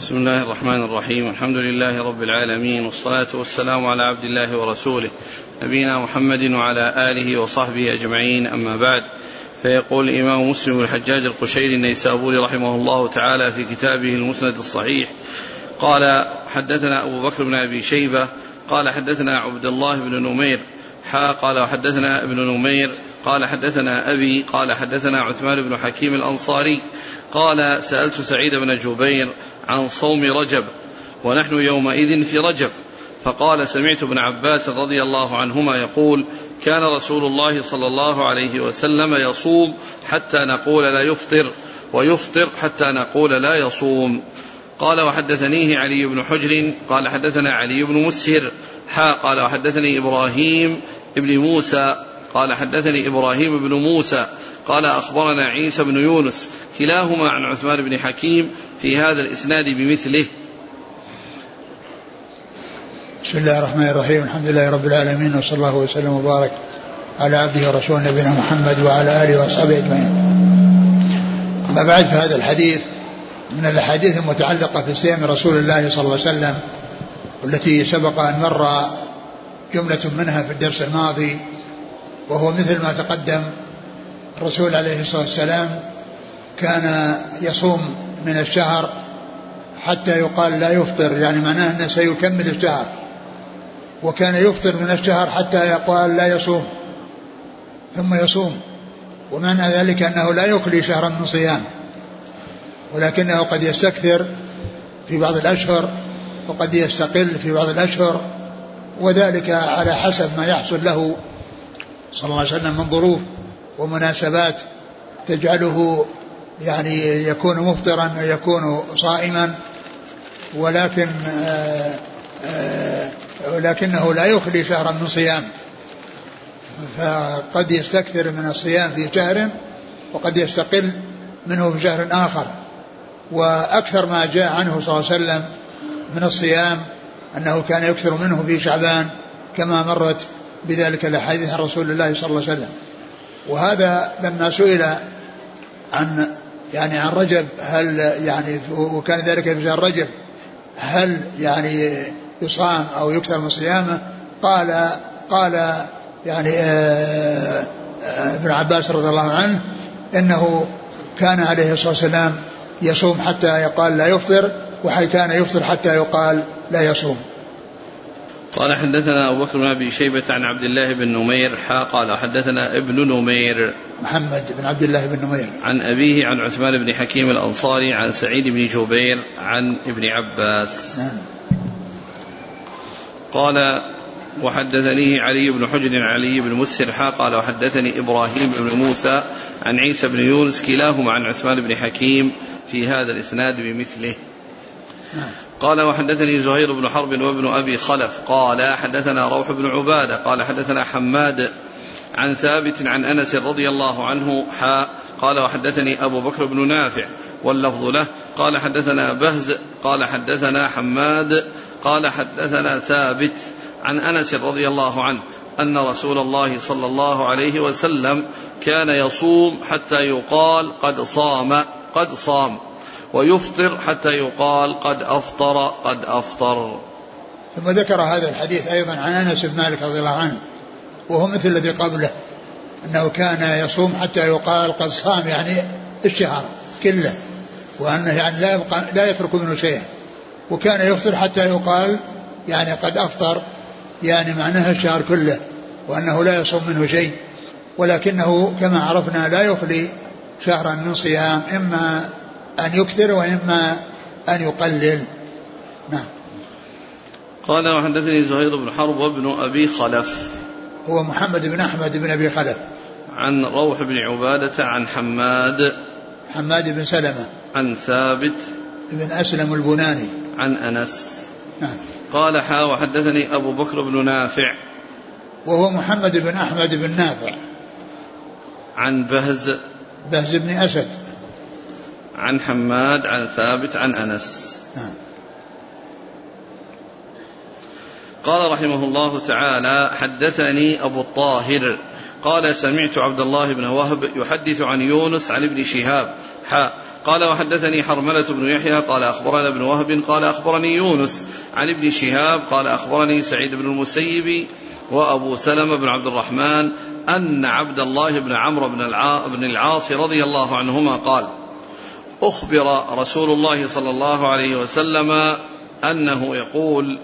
بسم الله الرحمن الرحيم. الحمد لله رب العالمين والصلاة والسلام على عبد الله ورسوله نبينا محمد وعلى آله وصحبه أجمعين. أما بعد فيقول الإمام مسلم الحجاج القشيري النيسابوري رحمه الله تعالى في كتابه المسند الصحيح قال حدثنا أبو بكر بن أبي شيبة قال حدثنا عبد الله بن نمير حا قال وحدثنا ابن نمير قال حدثنا أبي قال حدثنا عثمان بن حكيم الأنصاري قال سألت سعيد بن جبير عن صوم رجب ونحن يومئذ في رجب فقال سمعت ابن عباس رضي الله عنهما يقول كان رسول الله صلى الله عليه وسلم يصوم حتى نقول لا يفطر ويفطر حتى نقول لا يصوم. قال وحدثنيه علي بن حجر قال حدثنا علي بن مسهر حا قال وحدثني إبراهيم ابن موسى قال حدثني إبراهيم بن موسى قال أخبرنا عيسى بن يونس كلاهما عن عثمان بن حكيم في هذا الإسناد بمثله بسم الله الرحمن الرحيم الحمد لله رب العالمين وصلى الله وسلم وبارك على عبده ورسوله نبينا محمد وعلى آله وأصحابه أجمعين. أما بعد فهذا الحديث من الأحاديث المتعلقة في صيام رسول الله صلى الله عليه وسلم والتي سبق أن مر جملة منها في الدرس الماضي وهو مثل ما تقدم الرسول عليه الصلاة والسلام كان يصوم من الشهر حتى يقال لا يفطر يعني معناه أنه سيكمل الشهر وكان يفطر من الشهر حتى يقال لا يصوم ثم يصوم ومعنى ذلك أنه لا يخلي شهرا من صيام ولكنه قد يستكثر في بعض الأشهر وقد يستقل في بعض الأشهر وذلك على حسب ما يحصل له صلى الله عليه وسلم من ظروف ومناسبات تجعله يعني يكون مفطرا ويكون صائما ولكن آآ آآ ولكنه لا يخلي شهرا من صيام. فقد يستكثر من الصيام في شهر وقد يستقل منه في شهر آخر. وأكثر ما جاء عنه صلى الله عليه وسلم من الصيام أنه كان يكثر منه في شعبان كما مرت بذلك الأحاديث عن رسول الله صلى الله عليه وسلم. وهذا لما سئل عن يعني عن رجب هل يعني وكان ذلك في شهر رجب هل يعني يصام أو يكثر من صيامه؟ قال قال يعني آه، آه، ابن عباس رضي الله عنه إنه كان عليه الصلاة والسلام يصوم حتى يقال لا يفطر وحي كان يفطر حتى يقال لا يصوم قال حدثنا أبو بكر بن أبي شيبة عن عبد الله بن نمير حا قال حدثنا ابن نمير محمد بن عبد الله بن نمير عن أبيه عن عثمان بن حكيم الأنصاري عن سعيد بن جبير عن ابن عباس نعم. قال وحدثنيه علي بن حجر علي بن مسهر حا قال وحدثني إبراهيم بن موسى عن عيسى بن يونس كلاهما عن عثمان بن حكيم في هذا الإسناد بمثله. قال وحدثني زهير بن حرب وابن أبي خلف. قال حدثنا روح بن عبادة. قال حدثنا حماد عن ثابت عن أنس رضي الله عنه حا قال وحدثني أبو بكر بن نافع واللفظ له. قال حدثنا بهز. قال حدثنا حماد. قال حدثنا ثابت عن أنس رضي الله عنه أن رسول الله صلى الله عليه وسلم كان يصوم حتى يقال قد صام. قد صام. ويفطر حتى يقال قد أفطر قد أفطر. ثم ذكر هذا الحديث أيضا عن أنس بن مالك رضي الله عنه وهو مثل الذي قبله أنه كان يصوم حتى يقال قد صام يعني الشهر كله وأنه يعني لا يبقى لا يترك منه شيئا. وكان يفطر حتى يقال يعني قد أفطر يعني معناها الشهر كله وأنه لا يصوم منه شيء. ولكنه كما عرفنا لا يخلي شهرا من صيام إما أن يكثر وإما أن يقلل. نعم. قال وحدثني زهير بن حرب وابن أبي خلف. هو محمد بن أحمد بن أبي خلف. عن روح بن عبادة عن حماد. حماد بن سلمة. عن ثابت. بن أسلم البناني. عن أنس. نعم. قال حا وحدثني أبو بكر بن نافع. وهو محمد بن أحمد بن نافع. عن بهز. بهز بن أسد. عن حماد عن ثابت عن أنس. نعم. قال رحمه الله تعالى حدثني أبو الطاهر. قال سمعت عبد الله بن وهب يحدث عن يونس عن ابن شهاب. حاء قال وحدثني حرملة بن يحيى. قال أخبرنا ابن وهب. قال أخبرني يونس عن ابن شهاب. قال أخبرني سعيد بن المسيب وأبو سلمة بن عبد الرحمن أن عبد الله بن عمرو بن العاص رضي الله عنهما قال أخبر رسول الله صلى الله عليه وسلم أنه يقول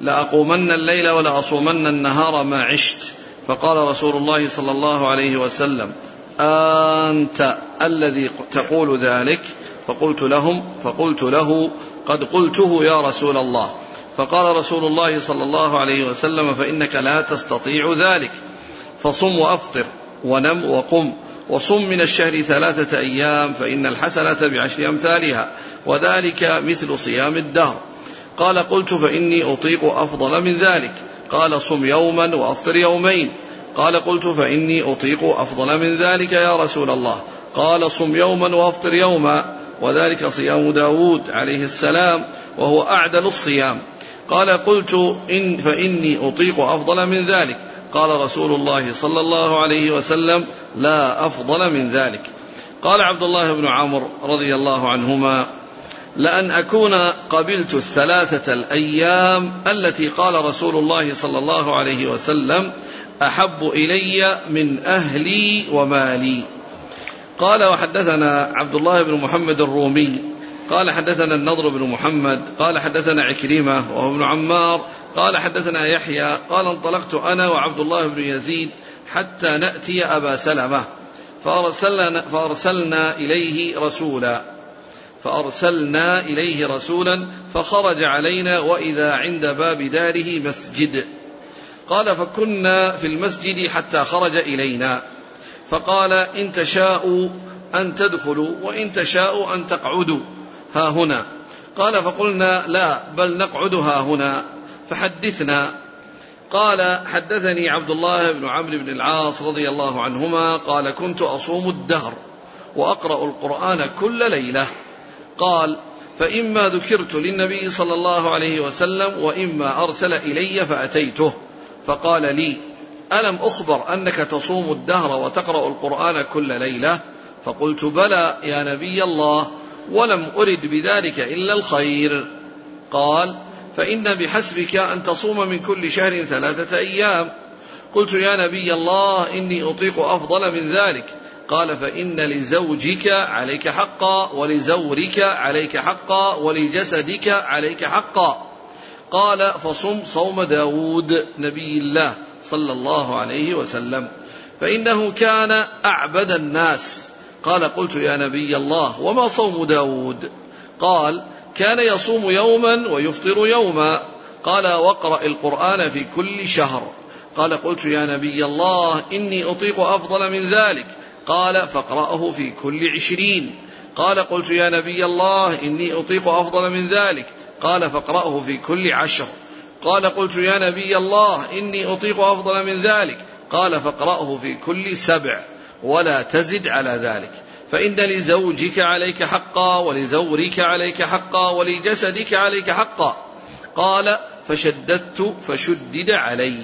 لأقومن الليل ولأصومن النهار ما عشت. فقال رسول الله صلى الله عليه وسلم أنت الذي تقول ذلك؟ فقلت لهم فقلت له قد قلته يا رسول الله. فقال رسول الله صلى الله عليه وسلم فإنك لا تستطيع ذلك. فصم وأفطر ونم وقم. وصم من الشهر ثلاثة أيام فإن الحسنة بعشر أمثالها وذلك مثل صيام الدهر. قال قلت فإني أطيق أفضل من ذلك. قال صم يوما وأفطر يومين. قال قلت فإني أطيق أفضل من ذلك يا رسول الله. قال صم يوما وأفطر يوما وذلك صيام داود عليه السلام وهو أعدل الصيام. قال قلت إن فإني أطيق أفضل من ذلك. قال رسول الله صلى الله عليه وسلم لا أفضل من ذلك. قال عبد الله بن عمرو رضي الله عنهما لأن أكون قبلت الثلاثة الأيام التي قال رسول الله صلى الله عليه وسلم أحب إلي من أهلي ومالي. قال وحدثنا عبد الله بن محمد الرومي قال حدثنا النضر بن محمد قال حدثنا عكرمة وهو ابن عمار قال حدثنا يحيى قال انطلقت أنا وعبد الله بن يزيد حتى نأتي أبا سلمة فأرسلنا, فأرسلنا إليه رسولا فأرسلنا إليه رسولا فخرج علينا وإذا عند باب داره مسجد. قال فكنا في المسجد حتى خرج إلينا فقال إن تشاءوا أن تدخلوا وإن تشاءوا أن تقعدوا ها هنا. قال فقلنا لا بل نقعد ها هنا. فحدثنا. قال حدثني عبد الله بن عمرو بن العاص رضي الله عنهما قال كنت أصوم الدهر وأقرأ القرآن كل ليلة. قال فإما ذكرت للنبي صلى الله عليه وسلم وإما أرسل إلي فأتيته. فقال لي ألم أخبر أنك تصوم الدهر وتقرأ القرآن كل ليلة؟ فقلت بلى يا نبي الله ولم أرد بذلك إلا الخير. قال فإن بحسبك أن تصوم من كل شهر ثلاثة أيام. قلت يا نبي الله إني أطيق أفضل من ذلك. قال فإن لزوجك عليك حقا ولزورك عليك حقا ولجسدك عليك حقا. قال فصم صوم داود نبي الله صلى الله عليه وسلم. فإنه كان أعبد الناس. قال قلت يا نبي الله وما صوم داود؟ قال كان يصوم يوما ويفطر يوما. قال واقرأ القرآن في كل شهر. قال قلت يا نبي الله إني أطيق أفضل من ذلك. قال فاقرأه في كل عشرين. قال قلت يا نبي الله إني أطيق أفضل من ذلك. قال فاقرأه في كل عشر. قال قلت يا نبي الله إني أطيق أفضل من ذلك. قال فاقرأه في كل سبع. ولا تزد على ذلك. فإن لزوجك عليك حقا ولزورك عليك حقا ولجسدك عليك حقا. قال فشددت فشدد علي.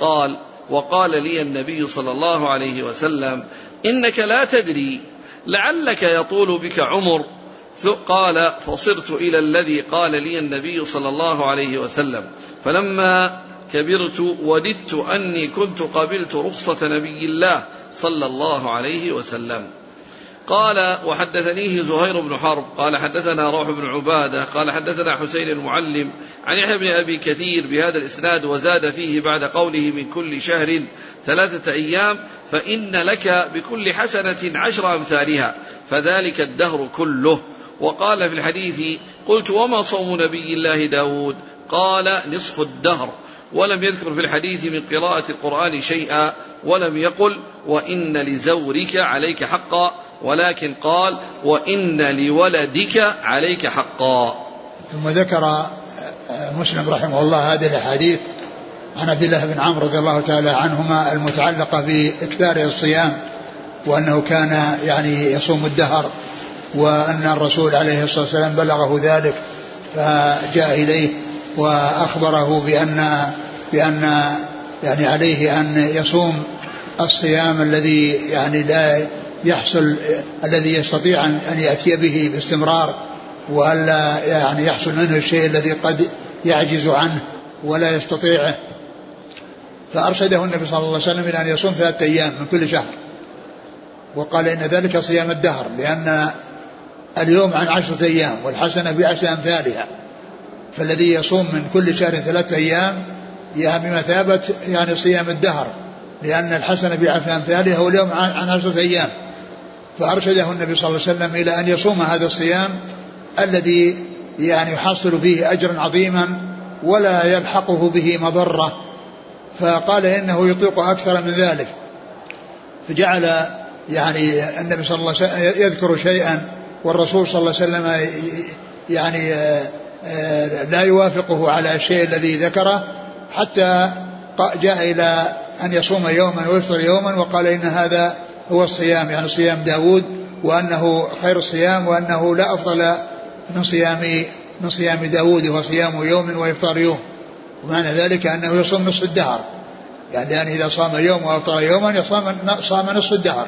قال وقال لي النبي صلى الله عليه وسلم إنك لا تدري لعلك يطول بك عمر. قال فصرت إلى الذي قال لي النبي صلى الله عليه وسلم. فلما كبرت وددت أني كنت قبلت رخصة نبي الله صلى الله عليه وسلم. قال وحدثنيه زهير بن حرب قال حدثنا روح بن عبادة قال حدثنا حسين المعلم عن يحيى بن أبي كثير بهذا الإسناد وزاد فيه بعد قوله من كل شهر ثلاثة أيام فإن لك بكل حسنة عشر أمثالها فذلك الدهر كله. وقال في الحديث قلت وما صوم نبي الله داود؟ قال نصف الدهر. ولم يذكر في الحديث من قراءة القرآن شيئا ولم يقل وإن لزورك عليك حقا ولكن قال وإن لولدك عليك حقا. ثم ذكر مسلم رحمه الله هذه الأحاديث عن عبد الله بن عمرو رضي الله تعالى عنهما المتعلقة بإكثار الصيام وأنه كان يعني يصوم الدهر وأن الرسول عليه الصلاة والسلام بلغه ذلك فجاء إليه وأخبره بأن بأن يعني عليه أن يصوم الصيام الذي يعني لا يحصل الذي يستطيع أن يأتي به باستمرار وألا يعني يحصل منه الشيء الذي قد يعجز عنه ولا يستطيعه. فأرشده النبي صلى الله عليه وسلم إلى أن يصوم ثلاثة أيام من كل شهر. وقال إن ذلك صيام الدهر لأن اليوم عن عشرة أيام والحسنة بعشر أمثالها. فالذي يصوم من كل شهر ثلاثة أيام بمثابة يعني صيام الدهر لأن الحسنة بعشر هو اليوم عن عشرة أيام. فأرشده النبي صلى الله عليه وسلم إلى أن يصوم هذا الصيام الذي يعني يحصل فيه أجرا عظيما ولا يلحقه به مضرة. فقال إنه يطيق أكثر من ذلك. فجعل يعني النبي صلى الله عليه وسلم يذكر شيئا والرسول صلى الله عليه وسلم يعني لا يوافقه على الشيء الذي ذكره حتى جاء إلى أن يصوم يوما ويفطر يوما وقال إن هذا هو الصيام يعني صيام داود وأنه خير الصيام وأنه لا أفضل من صيام من صيام داود وهو صيام يوم وإفطار يوم. ومعنى ذلك أنه يصوم نصف الدهر. يعني, يعني إذا صام يوم وأفطر يوما يصام صام نصف الدهر.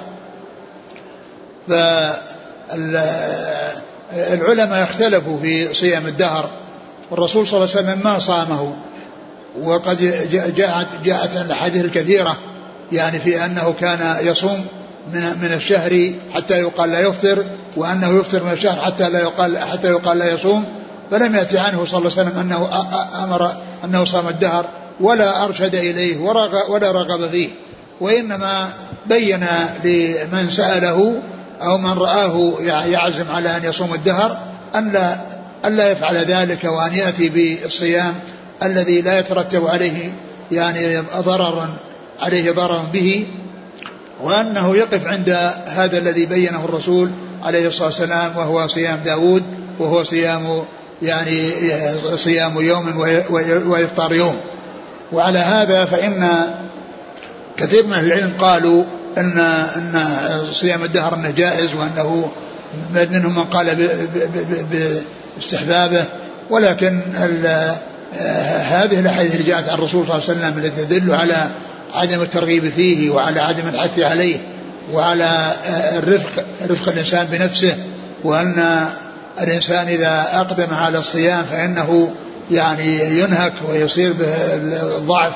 فالعلماء اختلفوا في صيام الدهر والرسول صلى الله عليه وسلم ما صامه. وقد جاءت جاءت الأحاديث الكثيرة يعني في أنه كان يصوم من من الشهر حتى يقال لا يفطر وأنه يفطر من الشهر حتى لا يقال حتى يقال لا يصوم. فلم يأتي عنه صلى الله عليه وسلم أنه أمر أنه صام الدهر ولا أرشد إليه ولا رغب فيه. وإنما بين لمن سأله أو من رآه يعزم على أن يصوم الدهر أن لا ألا يفعل ذلك وأن يأتي بالصيام الذي لا يترتب عليه يعني ضرر عليه ضرر به وأنه يقف عند هذا الذي بينه الرسول عليه الصلاة والسلام وهو صيام داود وهو صيام يعني صيام يوم وإفطار يوم. وعلى هذا فإن كثير من العلم قالوا أن أن صيام الدهر أنه جائز وأنه منهم من قال باستحبابه. ولكن هذه الأحاديث اللي جاءت عن الرسول صلى الله عليه وسلم التي تدل على عدم الترغيب فيه وعلى عدم الحث عليه وعلى الرفق رفق الإنسان بنفسه وأن الإنسان إذا أقدم على الصيام فإنه يعني ينهك ويصير بالضعف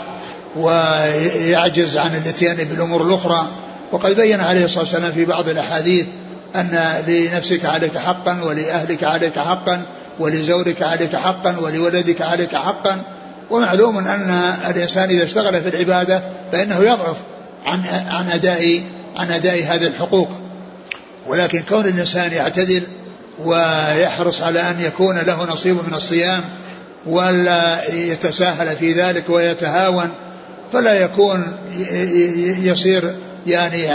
ويعجز عن الإتيان بالأمور الأخرى. وقد بين عليه الصلاة والسلام في بعض الأحاديث أن لنفسك عليك حقا ولأهلك عليك حقا ولزوجك عليك حقا ولولدك عليك حقا. ومعلوم أن الإنسان إذا اشتغل في العبادة فإنه يضعف عن عن أداء عن أداء هذه الحقوق. ولكن كون الإنسان يعتدل ويحرص على أن يكون له نصيب من الصيام ولا يتساهل في ذلك ويتهاون فلا يكون يصير يعني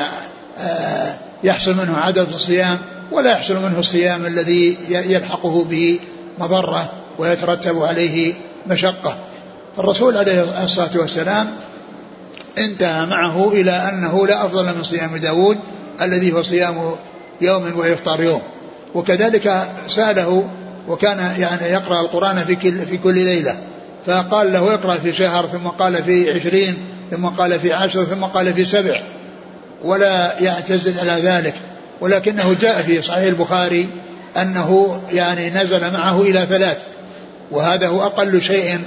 آه، يحصل منه عدد الصيام ولا يحصل منه الصيام الذي يلحقه به مضرة ويترتب عليه مشقة. فالرسول عليه الصلاة والسلام انتهى معه إلى أنه لا أفضل من صيام داود الذي هو صيام يوم ويفطر يوم. وكذلك سأله وكان يعني يقرأ القرآن في كل, في كل ليلة. فقال له اقرأ في شهر ثم قال في عشرين ثم قال في عشر ثم قال في سبع. ولا يعتزل على ذلك. ولكنه جاء في صحيح البخاري أنه يعني نزل معه إلى ثلاث وهذا هو أقل شيء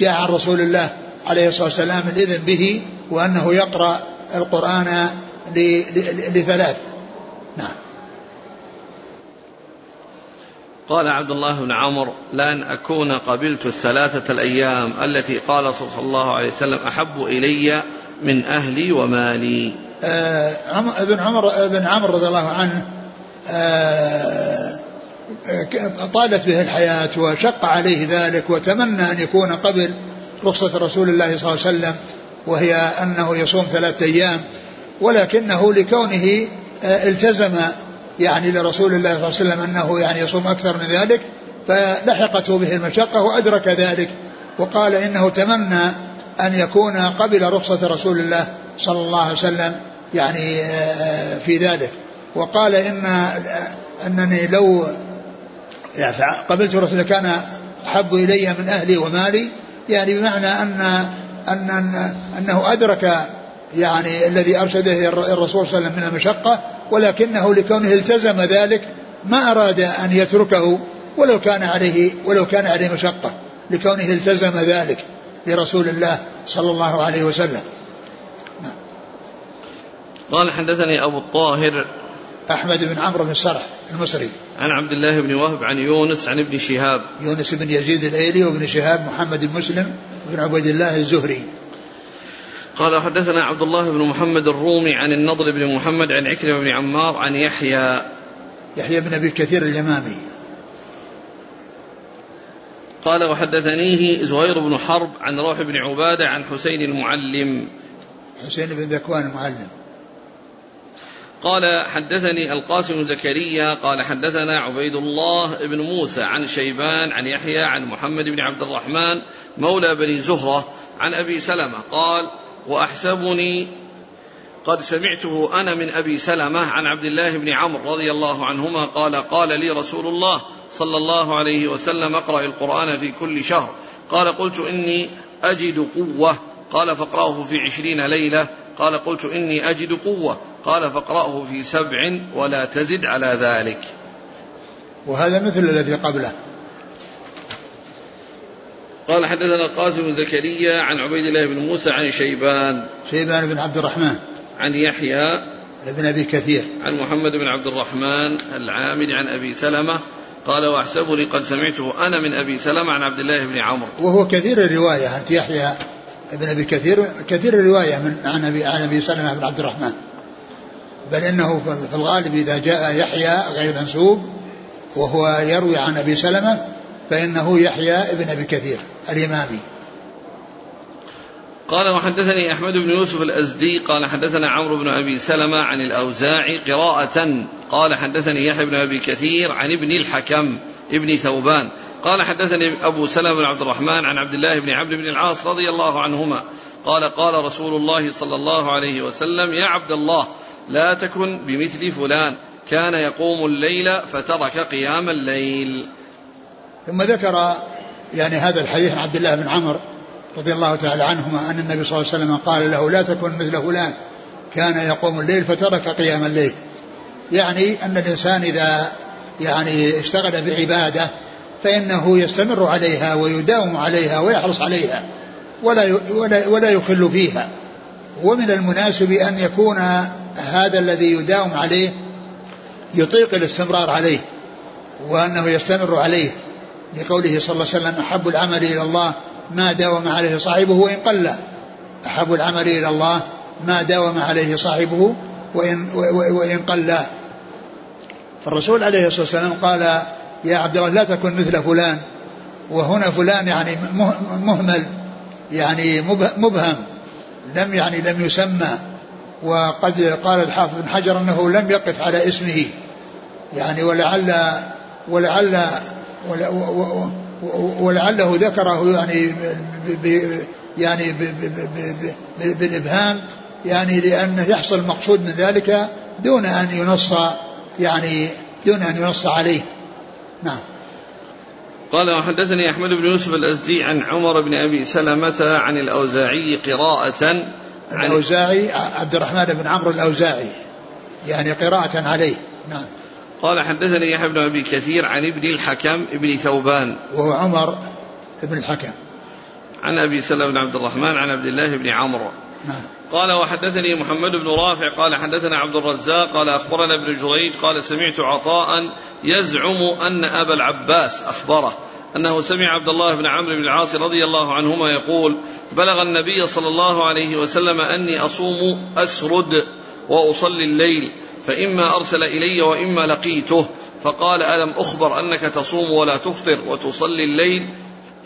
جاء عن رسول الله عليه الصلاة والسلام الإذن به وأنه يقرأ القرآن لثلاث. نعم. قال عبد الله بن عمرو لأن أكون قبلت الثلاثة الأيام التي قال صلى الله عليه وسلم أحب إلي من أهلي ومالي. ابن عمر ابن عمرو رضي الله عنه آه طالت به الحياة وشق عليه ذلك وتمنى أن يكون قبل رخصة رسول الله صلى الله عليه وسلم وهي أنه يصوم ثلاثة أيام ولكنه لكونه آه التزم يعني لرسول الله صلى الله عليه وسلم أنه يعني يصوم أكثر من ذلك فلحقته به المشقة وأدرك ذلك وقال إنه تمنى أن يكون قبل رخصة رسول الله صلى الله عليه وسلم. يعني آه، في ذلك. وقال إن أنني لو يعني قبلت رسول كان أحب إلي من أهلي ومالي يعني بمعنى أن أن أنه أدرك يعني الذي أرشده الرسول صلى الله عليه وسلم من المشقة ولكنه لكونه التزم ذلك ما أراد أن يتركه ولو كان عليه ولو كان عليه مشقة لكونه التزم ذلك لرسول الله صلى الله عليه وسلم. قال حدثني أبو الطاهر أحمد بن عمرو بن السرح المصري. عن عبد الله بن وهب عن يونس عن ابن شهاب. يونس بن يزيد الأيلي وابن شهاب محمد بن مسلم بن عبيد الله الزهري. قال حدثنا عبد الله بن محمد الرومي عن النضر بن محمد عن عكرمة بن عمار عن يحيى. يحيى بن أبي كثير اليمامي. قال وحدثنيه زهير بن حرب عن روح بن عبادة عن حسين المعلم. حسين بن ذكوان المعلم. قال حدثني القاسم زكريا قال حدثنا عبيد الله بن موسى عن شيبان عن يحيى عن محمد بن عبد الرحمن مولى بني زهرة عن أبي سلمة قال وأحسبني قد سمعته أنا من أبي سلمة عن عبد الله بن عمرو رضي الله عنهما قال قال لي رسول الله صلى الله عليه وسلم اقرأ القرآن في كل شهر قال قلت إني أجد قوة قال فاقرأه في عشرين ليلة. قال قلت إني أجد قوة. قال فاقرأه في سبع ولا تزد على ذلك. وهذا مثل الذي قبله. قال حدثنا القاسم بن زكريا عن عبيد الله بن موسى عن شيبان. شيبان بن عبد الرحمن. عن يحيى. بن أبي كثير. عن محمد بن عبد الرحمن العامل عن أبي سلمة. قال واحسبني قد سمعته أنا من أبي سلمة عن عبد الله بن عمرو. وهو كثير الرواية انت يحيى ابن ابي كثير كثير الروايه من عن ابي عن أبي سلمة بن عبد الرحمن. بل إنه في الغالب إذا جاء يحيى غير منسوب وهو يروي عن أبي سلمة فإنه يحيى ابن أبي كثير الإمامي. قال وحدثني أحمد بن يوسف الأزدي قال حدثنا عمرو بن أبي سلمة عن الأوزاعي قراءة. قال حدثني يحيى بن أبي كثير عن ابن الحكم. ابن ثوبان. قال حدثني أبو سلمة بن عبد الرحمن عن عبد الله بن عبد بن العاص رضي الله عنهما. قال قال رسول الله صلى الله عليه وسلم يا عبد الله لا تكن بمثل فلان. كان يقوم الليل فترك قيام الليل. ثم ذكر يعني هذا الحديث عن عبد الله بن عمرو رضي الله تعالى عنهما أن النبي صلى الله عليه وسلم قال له لا تكن مثل فلان. كان يقوم الليل فترك قيام الليل. يعني أن الإنسان إذا يعني اشتغل بعبادة فإنه يستمر عليها ويداوم عليها ويحرص عليها ولا ولا ولا يخل فيها. ومن المناسب أن يكون هذا الذي يداوم عليه يطيق الاستمرار عليه وأنه يستمر عليه. لقوله صلى الله عليه وسلم أحب العمل إلى الله ما داوم عليه صاحبه وإن قل. أحب العمل إلى الله ما داوم عليه صاحبه وإن, وإن قل. فالرسول عليه الصلاة والسلام قال يا عبد الله لا تكن مثل فلان. وهنا فلان يعني مهمل يعني مبهم لم يعني لم يسمى. وقد قال الحافظ بن حجر إنه لم يقف على اسمه. يعني ولعل ولعل ولعله ذكره يعني يعني بالإبهام. يعني لأنه يحصل المقصود من ذلك دون أن ينص يعني دون أن ينص عليه. نعم. قال وحدثني أحمد بن يوسف الأزدي عن عمر بن أبي سلمة عن الأوزاعي قراءة الأوزاعي عبد الرحمن بن عمرو الأوزاعي. يعني قراءة عليه. نعم. قال حدثني يحيى بن أبي كثير عن ابن الحكم ابن ثوبان. وهو عمر بن الحكم. عن أبي سلمة بن عبد الرحمن عن عبد الله بن عمرو. نعم. قال وحدثني محمد بن رافع قال حدثنا عبد الرزاق قال أخبرنا ابن جريج قال سمعت عطاء يزعم أن أبا العباس أخبره أنه سمع عبد الله بن عمرو بن العاص رضي الله عنهما يقول بلغ النبي صلى الله عليه وسلم أني أصوم أسرد وأصلي الليل فإما أرسل إلي وإما لقيته فقال ألم أخبر أنك تصوم ولا تفطر وتصلي الليل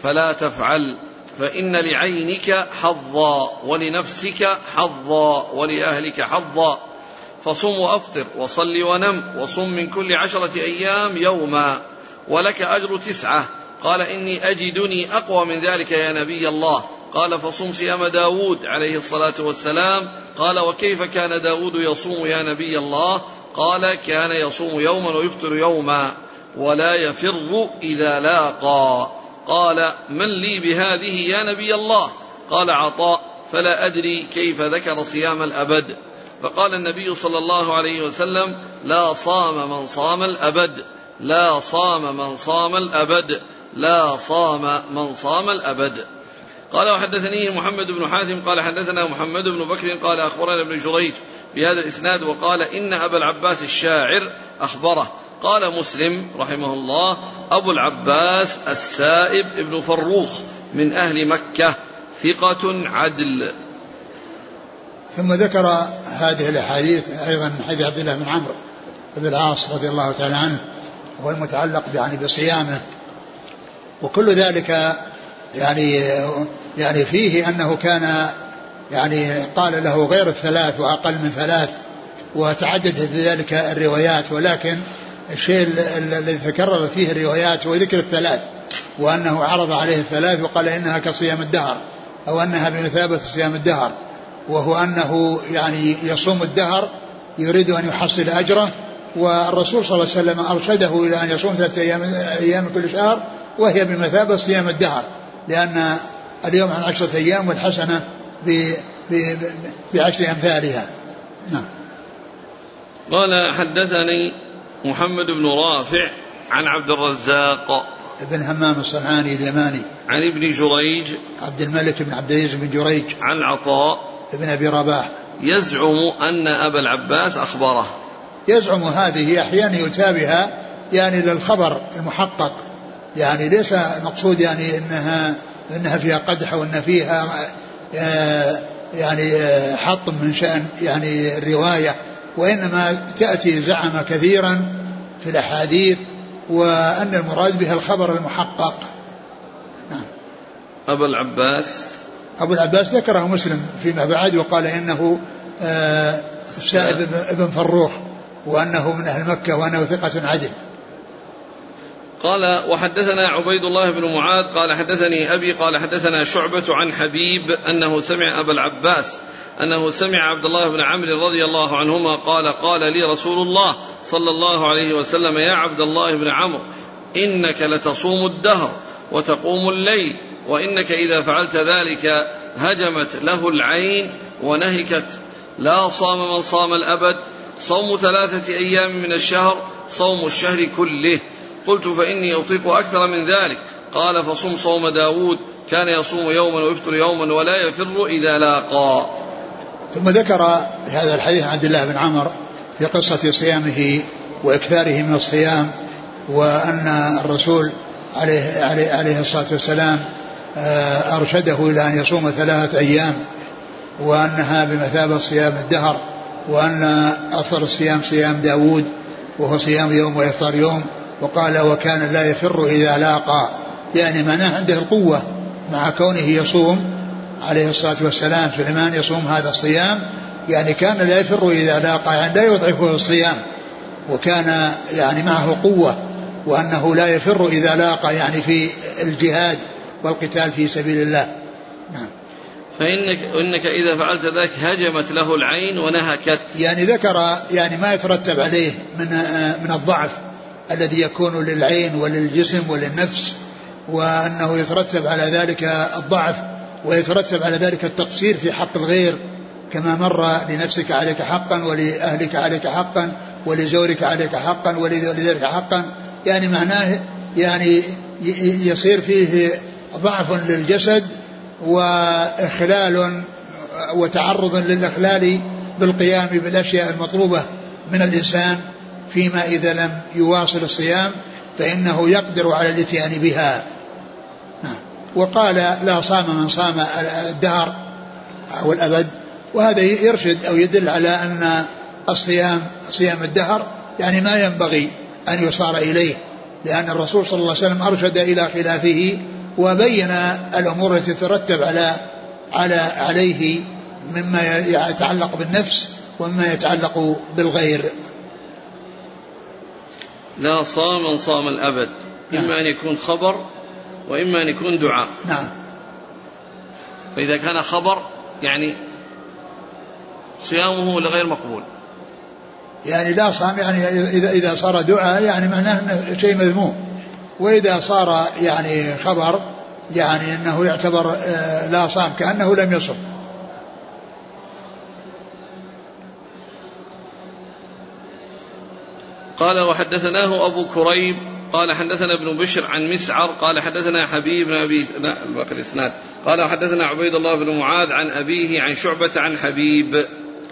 فلا تفعل؟ فإن لعينك حظا ولنفسك حظا ولأهلك حظا. فصم وأفطر وصل ونم وصم من كل عشرة أيام يوما ولك أجر تسعة. قال إني أجدني أقوى من ذلك يا نبي الله. قال فصم صيام داود عليه الصلاة والسلام. قال وكيف كان داود يصوم يا نبي الله؟ قال كان يصوم يوما ويفطر يوما ولا يفر إذا لاقى. قال من لي بهذه يا نبي الله؟ قال عطاء. فلا أدري كيف ذكر صيام الأبد. فقال النبي صلى الله عليه وسلم لا صام من صام الأبد. لا صام من صام الأبد. لا صام من صام الأبد. قال وحدثني محمد بن حاتم. قال حدثنا محمد بن بكر. قال أخبرنا ابن جريج بهذا الإسناد. وقال إن أبا العباس الشاعر أخبره. قال مسلم رحمه الله أبو العباس السائب ابن فروخ من أهل مكة ثقة عدل. ثم ذكر هذه الأحاديث أيضا من حديث عبد الله بن عمرو بن العاص رضي الله تعالى عنه والمتعلق يعني بصيامه. وكل ذلك يعني يعني فيه أنه كان يعني قال له غير الثلاث وأقل من ثلاث وتعددت بذلك الروايات ولكن الشيء الذي تكرر فيه الروايات هو ذكر الثلاث وأنه عرض عليه الثلاث وقال إنها كصيام الدهر أو أنها بمثابة صيام الدهر وهو أنه يعني يصوم الدهر يريد أن يحصل أجره والرسول صلى الله عليه وسلم أرشده إلى أن يصوم ثلاثة أيام أيام كل شهر وهي بمثابة صيام الدهر لأن اليوم عن عشرة أيام والحسنة بعشر أمثالها. نعم. قال حدثني محمد بن رافع عن عبد الرزاق بن همام الصنعاني اليماني عن ابن جريج عبد الملك بن عبد العزيز بن جريج عن عطاء بن أبي رباح. يزعم أن أبا العباس أخبره. يزعم هذه أحيانا يتابها يعني للخبر المحقق. يعني ليس المقصود يعني انها إنها فيها قدح وإن فيها آه، يعني آه، حط من شأن يعني الرواية. وإنما تأتي زعم كثيرا في الأحاديث وأن المراد بها الخبر المحقق. نعم. أبو العباس. أبو العباس ذكره مسلم فيما بعد وقال إنه آه، سائب بن فروخ وأنه من أهل مكة وأنه ثقة عدل. قال وحدثنا عبيد الله بن معاذ قال حدثني أبي قال حدثنا شعبة عن حبيب أنه سمع أبا العباس أنه سمع عبد الله بن عمرو رضي الله عنهما قال قال لي رسول الله صلى الله عليه وسلم يا عبد الله بن عمرو إنك لتصوم الدهر وتقوم الليل وإنك إذا فعلت ذلك هجمت له العين ونهكت. لا صام من صام الأبد. صوم ثلاثة أيام من الشهر صوم الشهر كله. قلت فإني أطيق أكثر من ذلك. قال فصم صوم داود. كان يصوم يوما ويفطر يوما ولا يفر إذا لاقى. ثم ذكر هذا الحديث عن عبد الله بن عمر في قصة صيامه وإكثاره من الصيام وأن الرسول عليه, عليه, عليه الصلاة والسلام آه، أرشده إلى أن يصوم ثلاثة أيام وأنها بمثابة صيام الدهر وأن أفضل الصيام صيام داود وهو صيام يوم ويفطر يوم وقال وكان لا يفر إذا لاقى. يعني معناه عنده القوة مع كونه يصوم عليه الصلاة والسلام سليمان يصوم هذا الصيام يعني كان لا يفر إذا لاقى يعني لا يضعفه الصيام وكان يعني معه قوة وأنه لا يفر إذا لاقى يعني في الجهاد والقتال في سبيل الله. نعم. فإنك إنك إذا فعلت ذلك هجمت له العين ونهكت. يعني ذكر يعني ما يترتب عليه من من الضعف الذي يكون للعين وللجسم وللنفس وأنه يترتب على ذلك الضعف ويترتب على ذلك التقصير في حق الغير كما مر لنفسك عليك حقا ولأهلك عليك حقا ولزورك عليك حقا ولذلك حقا يعني معناه يعني يصير فيه ضعف للجسد وإخلال وتعرض للإخلال بالقيام بالأشياء المطلوبة من الإنسان فيما إذا لم يواصل الصيام فإنه يقدر على الإتيان بها. وقال لا صام من صام الدهر أو الأبد وهذا يرشد أو يدل على أن الصيام صيام الدهر يعني ما ينبغي أن يصار إليه لأن الرسول صلى الله عليه وسلم أرشد إلى خلافه وبين الأمور التي تترتب على على عليه مما يتعلق بالنفس ومما يتعلق بالغير لا صام صام الأبد نعم. إما أن يكون خبر وإما أن يكون دعاء. نعم. فإذا كان خبر يعني صيامه لغير مقبول. يعني لا صام يعني إذا إذا صار دعاء يعني معناه أنه شيء مذموم. وإذا صار يعني خبر يعني أنه يعتبر آه، لا صام كأنه لم يصم. قال وحدثناه أبو كريب قال حدثنا ابن بشر عن مسعر قال حدثنا حبيب بن أبي لا الباقي الإسناد. قال حدثنا عبيد الله بن معاذ عن أبيه عن شعبة عن حبيب.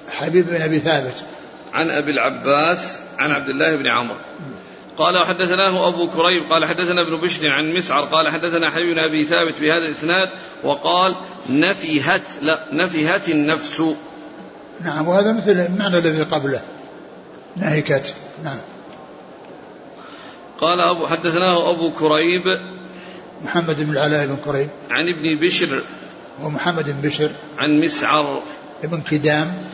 حبيب بن أبي ثابت. عن أبي العباس عن عبد الله بن عمرو. قال وحدثناه أبو كريب قال حدثنا ابن بشر عن مسعر قال حدثنا حبيب بن أبي ثابت بهذا الإسناد وقال نفهت لا نفهت النفس. نعم وهذا مثل المعنى الذي قبله. نهكت. نعم. قال أبو حدثناه أبو كريب محمد بن العلاء بن كريب. عن ابن بشر ومحمد بن بشر. عن مسعر. ابن كدام.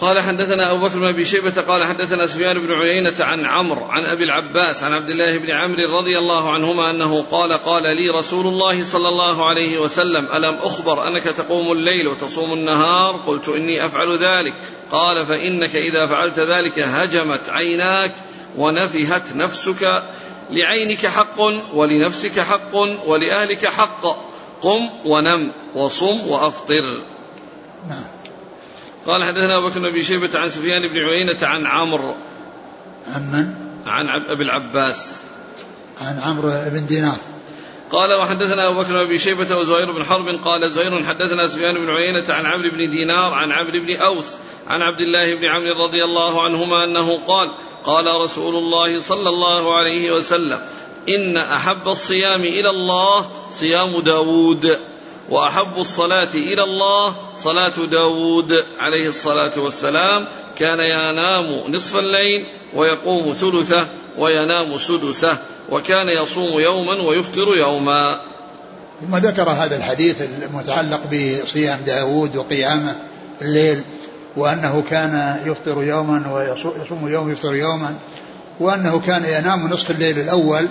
قال حدثنا أبو بكر بن أبي شيبة قال حدثنا سفيان بن عيينة عن عمرو عن أبي العباس عن عبد الله بن عمرو رضي الله عنهما أنه قال قال لي رسول الله صلى الله عليه وسلم ألم أخبر أنك تقوم الليل وتصوم النهار؟ قلت إني أفعل ذلك. قال فإنك إذا فعلت ذلك هجمت عيناك ونفهت نفسك لعينك حق ولنفسك حق ولأهلك حق. قم ونم وصم وأفطر. نعم. قال حدثنا أبو بكر بن شيبة عن سفيان بن عيينة عن عمرو. عن من؟ عن أبي العباس. عن عمرو بن دينار. قال وحدثنا أبو بكر بن شيبة وزهير بن حرب قال زهير حدثنا سفيان بن عيينة عن عمرو بن دينار عن عمرو بن أوس عن عبد الله بن عمرو رضي الله عنهما أنه قال قال رسول الله صلى الله عليه وسلم إن أحب الصيام إلى الله صيام داود وأحب الصلاة إلى الله صلاة داود عليه الصلاة والسلام كان ينام نصف الليل ويقوم ثلثه وينام سدسه وكان يصوم يوما ويفطر يوما. ثم ذكر هذا الحديث المتعلق بصيام داود وقيامة الليل وأنه كان يفطر يوما ويصوم يوم ويفطر يوما وأنه كان ينام نصف الليل الأول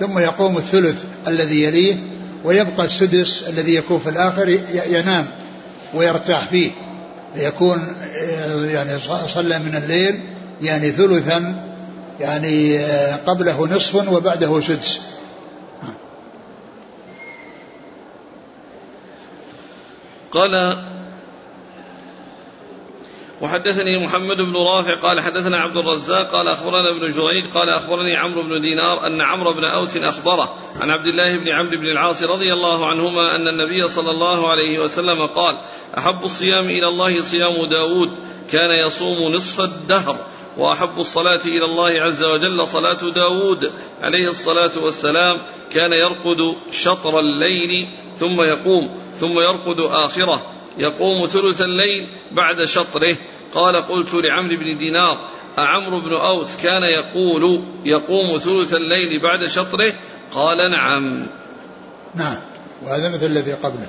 ثم يقوم الثلث الذي يليه ويبقى السدس الذي يكون في الآخر ينام ويرتاح فيه. يكون يعني صلى من الليل يعني ثلثا يعني قبله نصف وبعده سدس. قال وحدثني محمد بن رافع قال حدثنا عبد الرزاق قال أخبرنا ابن جريج قال أخبرني عمرو بن دينار أن عمرو بن أوس أخبره عن عبد الله بن عمرو بن العاص رضي الله عنهما أن النبي صلى الله عليه وسلم قال أحب الصيام إلى الله صيام داود كان يصوم نصف الدهر. وأحب الصلاة إلى الله عز وجل صلاة داود عليه الصلاة والسلام كان يرقد شطر الليل ثم يقوم ثم يرقد آخره يقوم ثلث الليل بعد شطره. قال قلت لعمرو بن دينار أعمرو بن أوس كان يقول يقوم ثلث الليل بعد شطره؟ قال نعم. نعم وهذا مثل الذي قبله.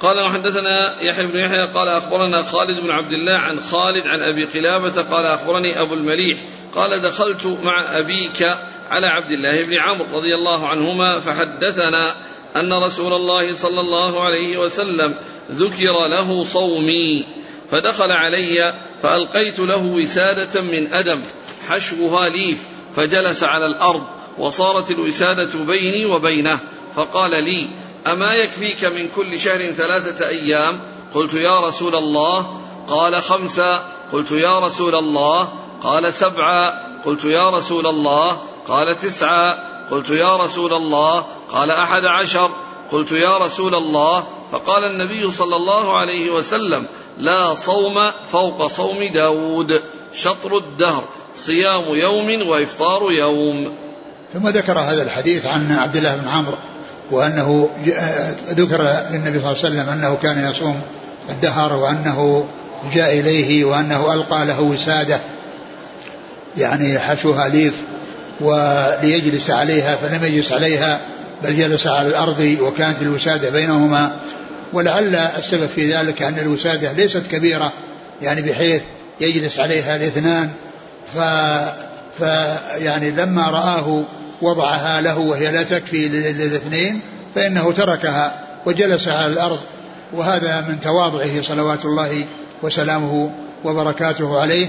قال وحدثنا يحيى بن يحيى قال أخبرنا خالد بن عبد الله عن خالد عن أبي قلابة قال أخبرني أبو المليح قال دخلت مع أبيك على عبد الله بن عمرو رضي الله عنهما فحدثنا أن رسول الله صلى الله عليه وسلم ذكر له صومي فدخل علي فألقيت له وسادة من أدم حشوها ليف فجلس على الأرض وصارت الوسادة بيني وبينه فقال لي أما يكفيك من كل شهر ثلاثة أيام؟ قلت يا رسول الله. قال خمسة. قلت يا رسول الله. قال سبعة. قلت يا رسول الله. قال تسعة. قلت يا رسول الله. قال أحد عشر. قلت يا رسول الله. فقال النبي صلى الله عليه وسلم لا صوم فوق صوم داود. شطر الدهر صيام يوم وإفطار يوم. ثم ذكر هذا الحديث عن عبد الله بن عمرو. وأنه ذكر للنبي صلى الله عليه وسلم أنه كان يصوم الدهر وأنه جاء إليه وأنه ألقى له وسادة يعني حشوها ليف وليجلس عليها فلم يجلس عليها بل جلس على الأرض وكانت الوسادة بينهما. ولعل السبب في ذلك أن الوسادة ليست كبيرة يعني بحيث يجلس عليها الاثنان ف, ف يعني لما رآه وضعها له وهي لا تكفي للاثنين فإنه تركها وجلس على الأرض. وهذا من تواضعه صلوات الله وسلامه وبركاته عليه.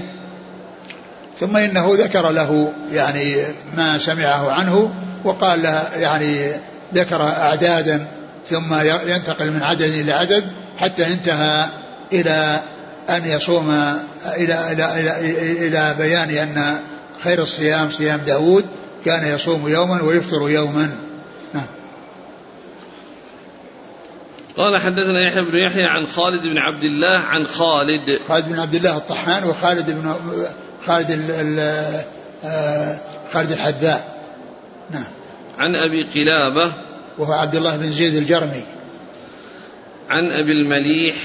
ثم إنه ذكر له يعني ما سمعه عنه وقال له يعني ذكر أعدادا ثم ينتقل من عدد إلى عدد حتى انتهى إلى أن يصوم إلى إلى إلى, إلى بيان أن خير الصيام صيام داود كان يصوم يوما ويفطر يوما. نعم. قال حدثنا يحيى بن يحيى عن خالد بن عبد الله عن خالد. خالد بن عبد الله الطحان وخالد بن خالد ال ال آه، خالد الحذاء. نعم. عن أبي قلابة. وهو عبد الله بن زيد الجرمي. عن أبي المليح.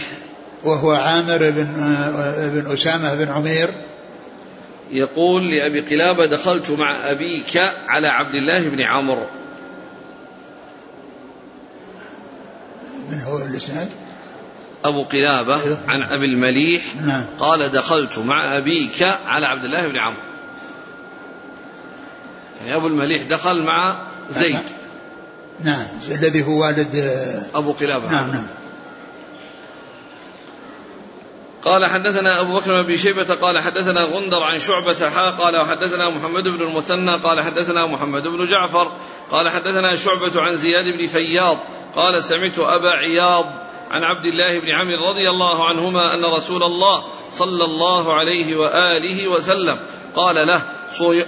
وهو عامر بن آه، بن أسامة بن عمير. يقول لأبي قلابة دخلت مع أبيك على عبد الله بن عمرو من هو الإسناد؟ أبو قلابة أيوه. عن أبي المليح نعم. قال دخلت مع أبيك على عبد الله بن عمرو يعني أبو المليح دخل مع زيد نعم الذي هو والد أبو قلابة نعم نعم قال حدثنا أبو بكر بن شيبة قال حدثنا غندر عن شعبة حا قال وحدثنا محمد بن المثنى قال حدثنا محمد بن جعفر قال حدثنا شعبة عن زياد بن فياض قال سمعت أبا عياض عن عبد الله بن عمرو رضي الله عنهما أن رسول الله صلى الله عليه وآله وسلم قال له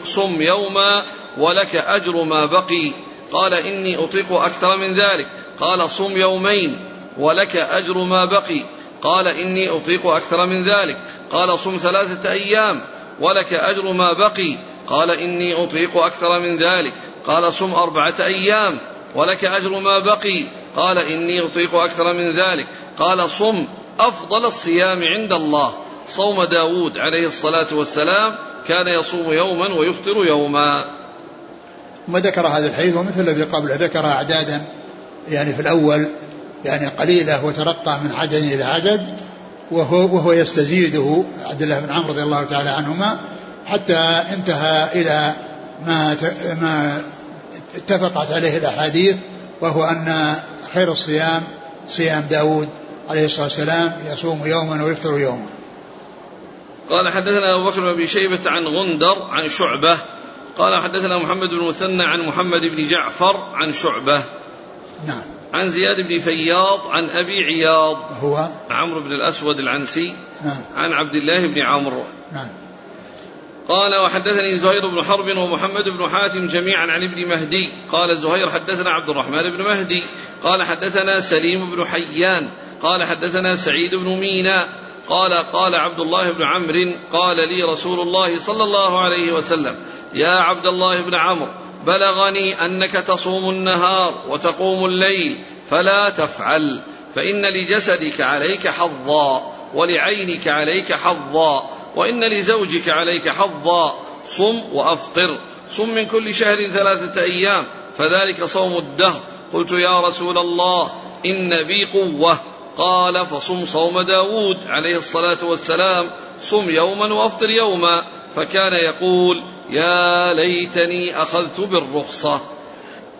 صم يوما ولك أجر ما بقي. قال إني أطيق أكثر من ذلك. قال صم يومين ولك أجر ما بقي. قال إني أطيق أكثر من ذلك. قال صم ثلاثة أيام ولك أجر ما بقي. قال إني أطيق أكثر من ذلك. قال صم أربعة أيام ولك أجر ما بقي. قال إني أطيق أكثر من ذلك. قال صم أفضل الصيام عند الله. صوم داود عليه الصلاة والسلام كان يصوم يوما ويفطر يوما. ثم ذكر هذا الحديث؟ ومثل الذي قبله ذكر أعدادا يعني في الأول يعني قليلة وترقى من عدد إلى عدد وهو, وهو يستزيده عبد الله بن عمرو رضي الله تعالى عنهما حتى انتهى إلى ما ما اتفقت عليه الأحاديث وهو أن خير الصيام صيام داود عليه الصلاة والسلام يصوم يوما ويفطر يوما. قال حدثنا أبو بكر بن أبي شيبة عن غندر عن شعبة. قال حدثنا محمد بن مثنى عن محمد بن جعفر عن شعبة. نعم. عن زياد بن فياض عن أبي عياض. هو؟ عمرو بن الأسود العنسي. نعم. عن عبد الله بن عمرو. نعم. قال وحدثني زهير بن حرب ومحمد بن حاتم جميعا عن ابن مهدي. قال زهير حدثنا عبد الرحمن بن مهدي. قال حدثنا سليم بن حيان. قال حدثنا سعيد بن مينا. قال قال عبد الله بن عمرو قال لي رسول الله صلى الله عليه وسلم يا عبد الله بن عمرو بلغني أنك تصوم النهار وتقوم الليل فلا تفعل فإن لجسدك عليك حظا ولعينك عليك حظا وإن لزوجك عليك حظا. صم وأفطر. صم من كل شهر ثلاثة أيام فذلك صوم الدهر. قلت يا رسول الله إن بي قوة. قال فصم صوم داود عليه الصلاة والسلام. صم يوما وأفطر يوما. فكان يقول يا ليتني أخذت بالرخصة.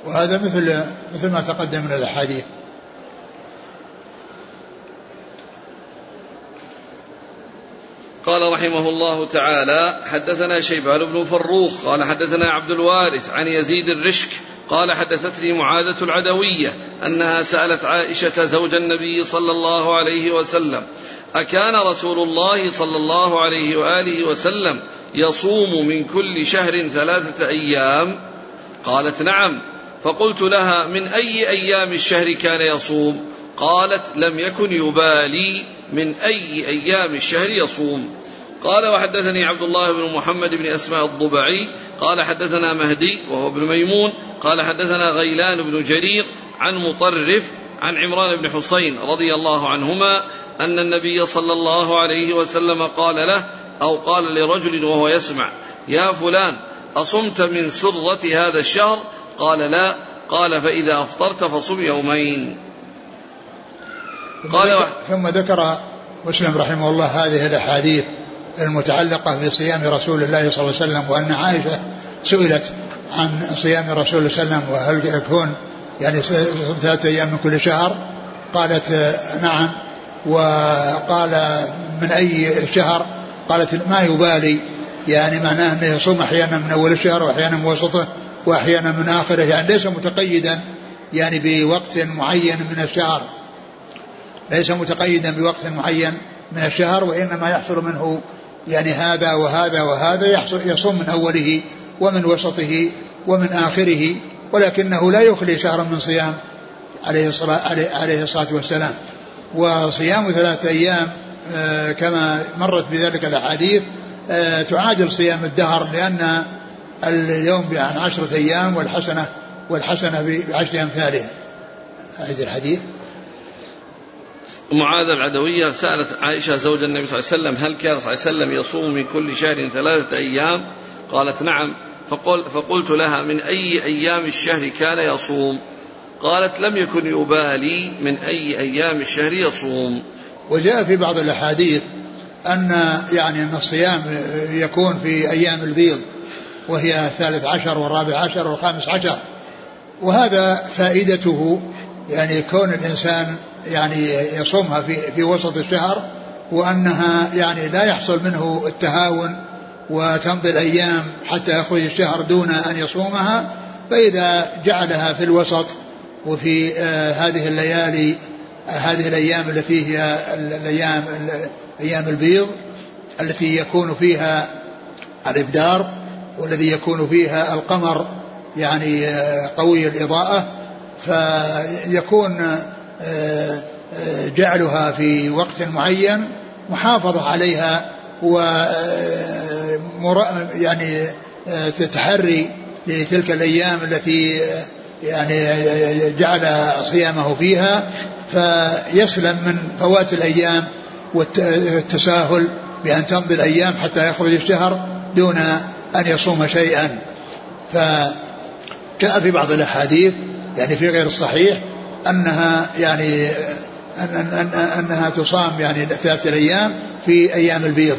وهذا مثل مثل ما تقدم من الأحاديث. قال رحمه الله تعالى حدثنا شيبان بن فروخ قال حدثنا عبد الوارث عن يزيد الرشك قال حدثتني معاذة العدوية أنها سألت عائشة زوج النبي صلى الله عليه وسلم أكان رسول الله صلى الله عليه وآله وسلم يصوم من كل شهر ثلاثة أيام؟ قالت نعم. فقلت لها من أي أيام الشهر كان يصوم؟ قالت لم يكن يبالي من أي أيام الشهر يصوم. قال وحدثني عبد الله بن محمد بن أسماء الضبعي قال حدثنا مهدي وهو ابن ميمون قال حدثنا غيلان بن جرير عن مطرف عن عمران بن حسين رضي الله عنهما أن النبي صلى الله عليه وسلم قال له أو قال لرجل وهو يسمع يا فلان أصمت من سرة هذا الشهر؟ قال لا. قال فإذا أفطرت فصم يومين. قال ثم ذكر مسلم رحمه الله هذه الأحاديث المتعلقة بصيام رسول الله صلى الله عليه وسلم وأن عائشة سئلت عن صيام رسول الله صلى الله عليه وسلم وهل يكون يعني ثلاثة أيام من كل شهر؟ قالت نعم. وقال من أي شهر؟ قالت ما يبالي. يعني معناه أنه يصوم أحيانا من أول الشهر وأحيانا من وسطه وأحيانا من آخره. يعني ليس متقيدا يعني بوقت معين من الشهر. ليس متقيدا بوقت معين من الشهر وإنما يحصل منه يعني هذا وهذا وهذا يصوم من أوله ومن وسطه ومن آخره ولكنه لا يخلي شهرا من صيام عليه الصلاة, عليه الصلاة والسلام. وصيام ثلاثة أيام آه، كما مرت بذلك الأحاديث آه، تعادل صيام الدهر لأن اليوم عن عشرة أيام والحسنة والحسنة بعشر أمثالها. أعيد الحديث. معاذ العدوية سألت عائشة زوج النبي صلى الله عليه وسلم هل كان صلى الله عليه وسلم يصوم من كل شهر ثلاثة أيام؟ قالت نعم. فقل فقلت لها من أي أيام الشهر كان يصوم؟ قالت لم يكن يبالي من أي أيام الشهر يصوم. وجاء في بعض الأحاديث أن يعني أن الصيام يكون في أيام البيض وهي الثالث عشر والرابع عشر والخامس عشر. وهذا فائدته يعني كون الإنسان يعني يصومها في في وسط الشهر وأنها يعني لا يحصل منه التهاون وتمضي الأيام حتى يخرج الشهر دون أن يصومها فإذا جعلها في الوسط وفي آه هذه الليالي آه هذه الأيام التي هي الأيام أيام البيض التي يكون فيها الإبدار والذي يكون فيها القمر يعني آه قوي الإضاءة فيكون جعلها في وقت معين محافظة عليها و يعني تتحري لتلك الأيام التي يعني جعل صيامه فيها فيسلم من فوات الأيام والتساهل بأن تمضي الأيام حتى يخرج الشهر دون أن يصوم شيئا. فجاء في بعض الأحاديث يعني في غير الصحيح أنها يعني أن أن أنها تصام يعني ثلاثة أيام في أيام البيض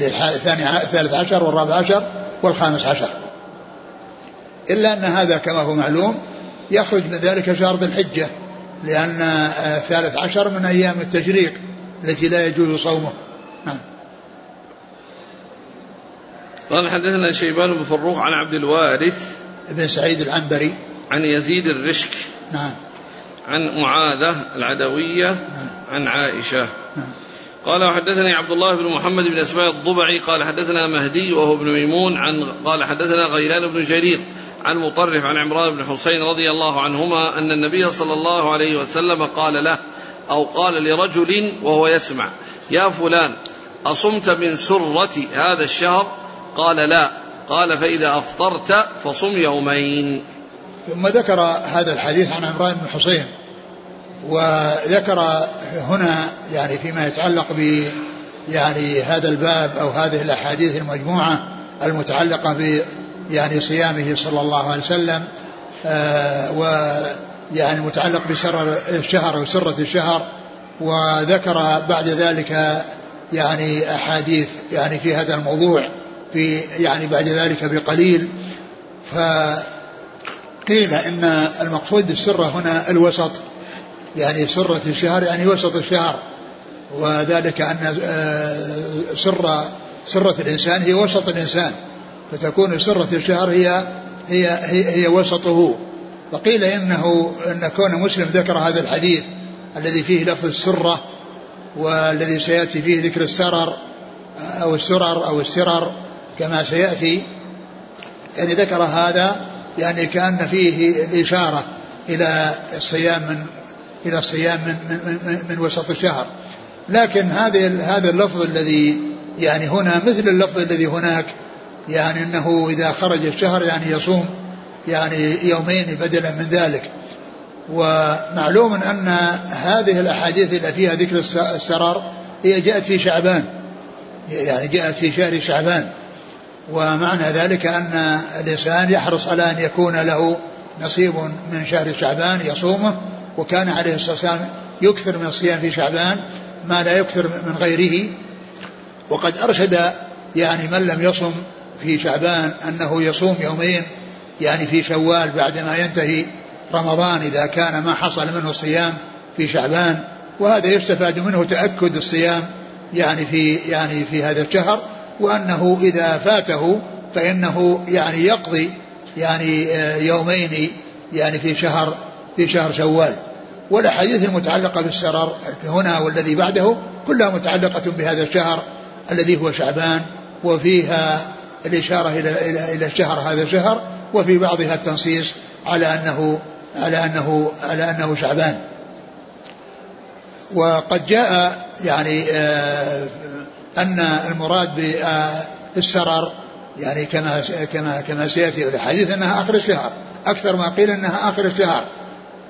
الثاني الثالث عشر والرابع عشر والخامس عشر. إلا أن هذا كما هو معلوم يخرج من ذلك شهر ذي الحجة لأن الثالث عشر من أيام التشريق التي لا يجوز صومه. نعم. قال حدثنا شيبان بن فروخ عن عبد الوارث بن سعيد العنبري. عن يزيد الرشك نعم. عن معاذة العدوية نعم. عن عائشة. نعم. قال وحدثني عبد الله بن محمد بن اسماء الضبعي قال حدثنا مهدي وهو ابن ميمون عن قال حدثنا غيلان بن جرير عن مطرف عن عمران بن حسين رضي الله عنهما أن النبي صلى الله عليه وسلم قال له أو قال لرجل وهو يسمع يا فلان أصمت من سرة هذا الشهر؟ قال لا. قال فإذا أفطرت فصم يومين. ثم ذكر هذا الحديث عن عمران بن حسين. وذكر هنا يعني فيما يتعلق ب يعني هذا الباب أو هذه الأحاديث المجموعة المتعلقة ب يعني صيامه صلى الله عليه وسلم آه ويعني متعلق بسر الشهر وسرة الشهر وذكر بعد ذلك يعني أحاديث يعني في هذا الموضوع في يعني بعد ذلك بقليل. فقيل إن المقصود بالسره هنا الوسط يعني سرة الشهر يعني وسط الشهر. وذلك أن آه، سر سرة الإنسان هي وسط الإنسان. فتكون سرة الشهر هي هي هي, هي وسطه. وقيل إنه أن كون مسلم ذكر هذا الحديث الذي فيه لفظ السرة والذي سيأتي فيه ذكر السرر أو السرر أو السرر كما سيأتي. يعني ذكر هذا يعني كأن فيه الإشارة إلى الصيام من إلى الصيام من, من, من, من وسط الشهر. لكن هذه هذا اللفظ الذي يعني هنا مثل اللفظ الذي هناك يعني إنه إذا خرج الشهر يعني يصوم يعني يومين بدلا من ذلك. ومعلوم أن هذه الأحاديث اللي فيها ذكر السرار هي جاءت في شعبان. يعني جاءت في شهر شعبان. ومعنى ذلك أن الإنسان يحرص على أن يكون له نصيب من شهر شعبان يصومه وكان عليه الصلاة والسلام يكثر من الصيام في شعبان ما لا يكثر من غيره. وقد أرشد يعني من لم يصم في شعبان أنه يصوم يومين يعني في شوال بعدما ينتهي رمضان إذا كان ما حصل منه الصيام في شعبان. وهذا يستفاد منه تأكد الصيام يعني في يعني في هذا الشهر وأنه إذا فاته فإنه يعني يقضي يعني آه، يومين يعني في شهر في شهر شوال والأحاديث المتعلقة بالسرر هنا والذي بعده كلها متعلقة بهذا الشهر الذي هو شعبان وفيها الإشارة إلى إلى إلى الشهر هذا شهر وفي بعضها التنصيص على أنه على أنه على أنه شعبان. وقد جاء يعني آه، أن المراد بالسرر يعني كما كما كما سيأتي في الحديث أنها آخر الشهر أكثر ما قيل أنها آخر الشهر.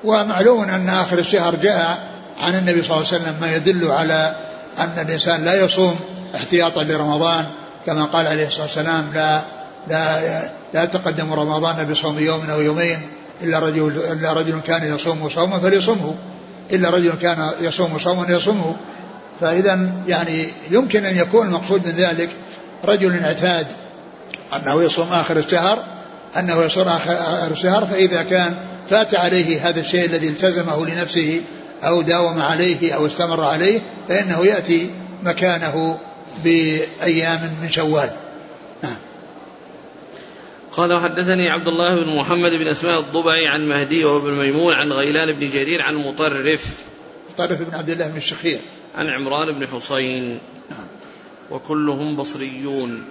ومعلوم أن آخر الشهر جاء عن النبي صلى الله عليه وسلم ما يدل على أن الإنسان لا يصوم احتياطا لرمضان كما قال عليه الصلاة والسلام لا لا لا تقدم رمضان بصوم يوم أو يومين إلا رجل إلا رجل كان يصوم صوما فليصمه إلا رجل كان يصوم صوما يصومه فاذا يعني يمكن أن يكون المقصود من ذلك رجل اعتاد أنه يصوم آخر الشهر أنه يصوم آخر الشهر فإذا كان فات عليه هذا الشيء الذي التزمه لنفسه أو داوم عليه أو استمر عليه فإنه يأتي مكانه بأيام من شوال. نعم. قال وحدثني عبد الله بن محمد بن أسماء الضبعي عن مهدي وابن ميمون عن غيلان بن جرير عن مطرف. مطرف بن عبد الله بن الشخير. عن عمران بن حسين. نعم. وكلهم بصريون.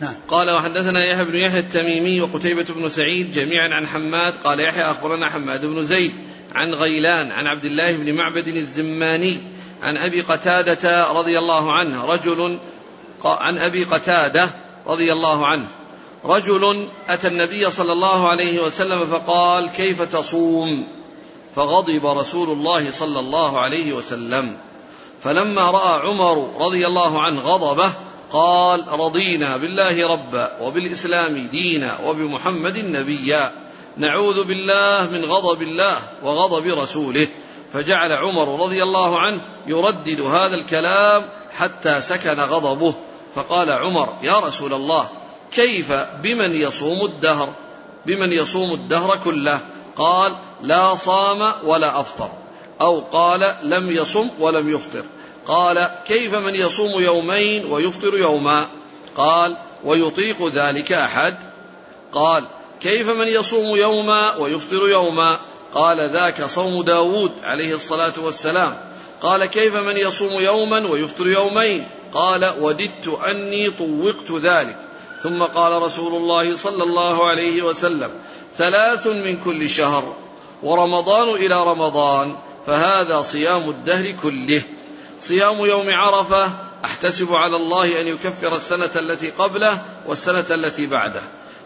نعم. قال وحدثنا يحيى بن يحيى التميمي وقتيبة بن سعيد جميعا عن حماد قال يحيى أخبرنا حماد بن زيد عن غيلان عن عبد الله بن معبد الزماني عن أبي قتادة رضي الله عنه رجل عن أبي قتادة رضي الله عنه رجل أتى النبي صلى الله عليه وسلم فقال كيف تصوم فغضب رسول الله صلى الله عليه وسلم فلما رأى عمر رضي الله عنه غضبه قال رضينا بالله ربا وبالإسلام دينا وبمحمد نبيا. نعوذ بالله من غضب الله وغضب رسوله. فجعل عمر رضي الله عنه يردد هذا الكلام حتى سكن غضبه. فقال عمر يا رسول الله كيف بمن يصوم الدهر؟ بمن يصوم الدهر كله؟ قال لا صام ولا أفطر. أو قال لم يصم ولم يفطر. قال كيف من يصوم يومين ويفطر يوما؟ قال ويطيق ذلك أحد؟ قال كيف من يصوم يوما ويفطر يوما؟ قال ذاك صوم داود عليه الصلاة والسلام. قال كيف من يصوم يوما ويفطر يومين؟ قال وددت أني طوقت ذلك. ثم قال رسول الله صلى الله عليه وسلم ثلاث من كل شهر ورمضان إلى رمضان فهذا صيام الدهر كله. صيام يوم عرفة أحتسب على الله أن يكفر السنة التي قبله والسنة التي بعده.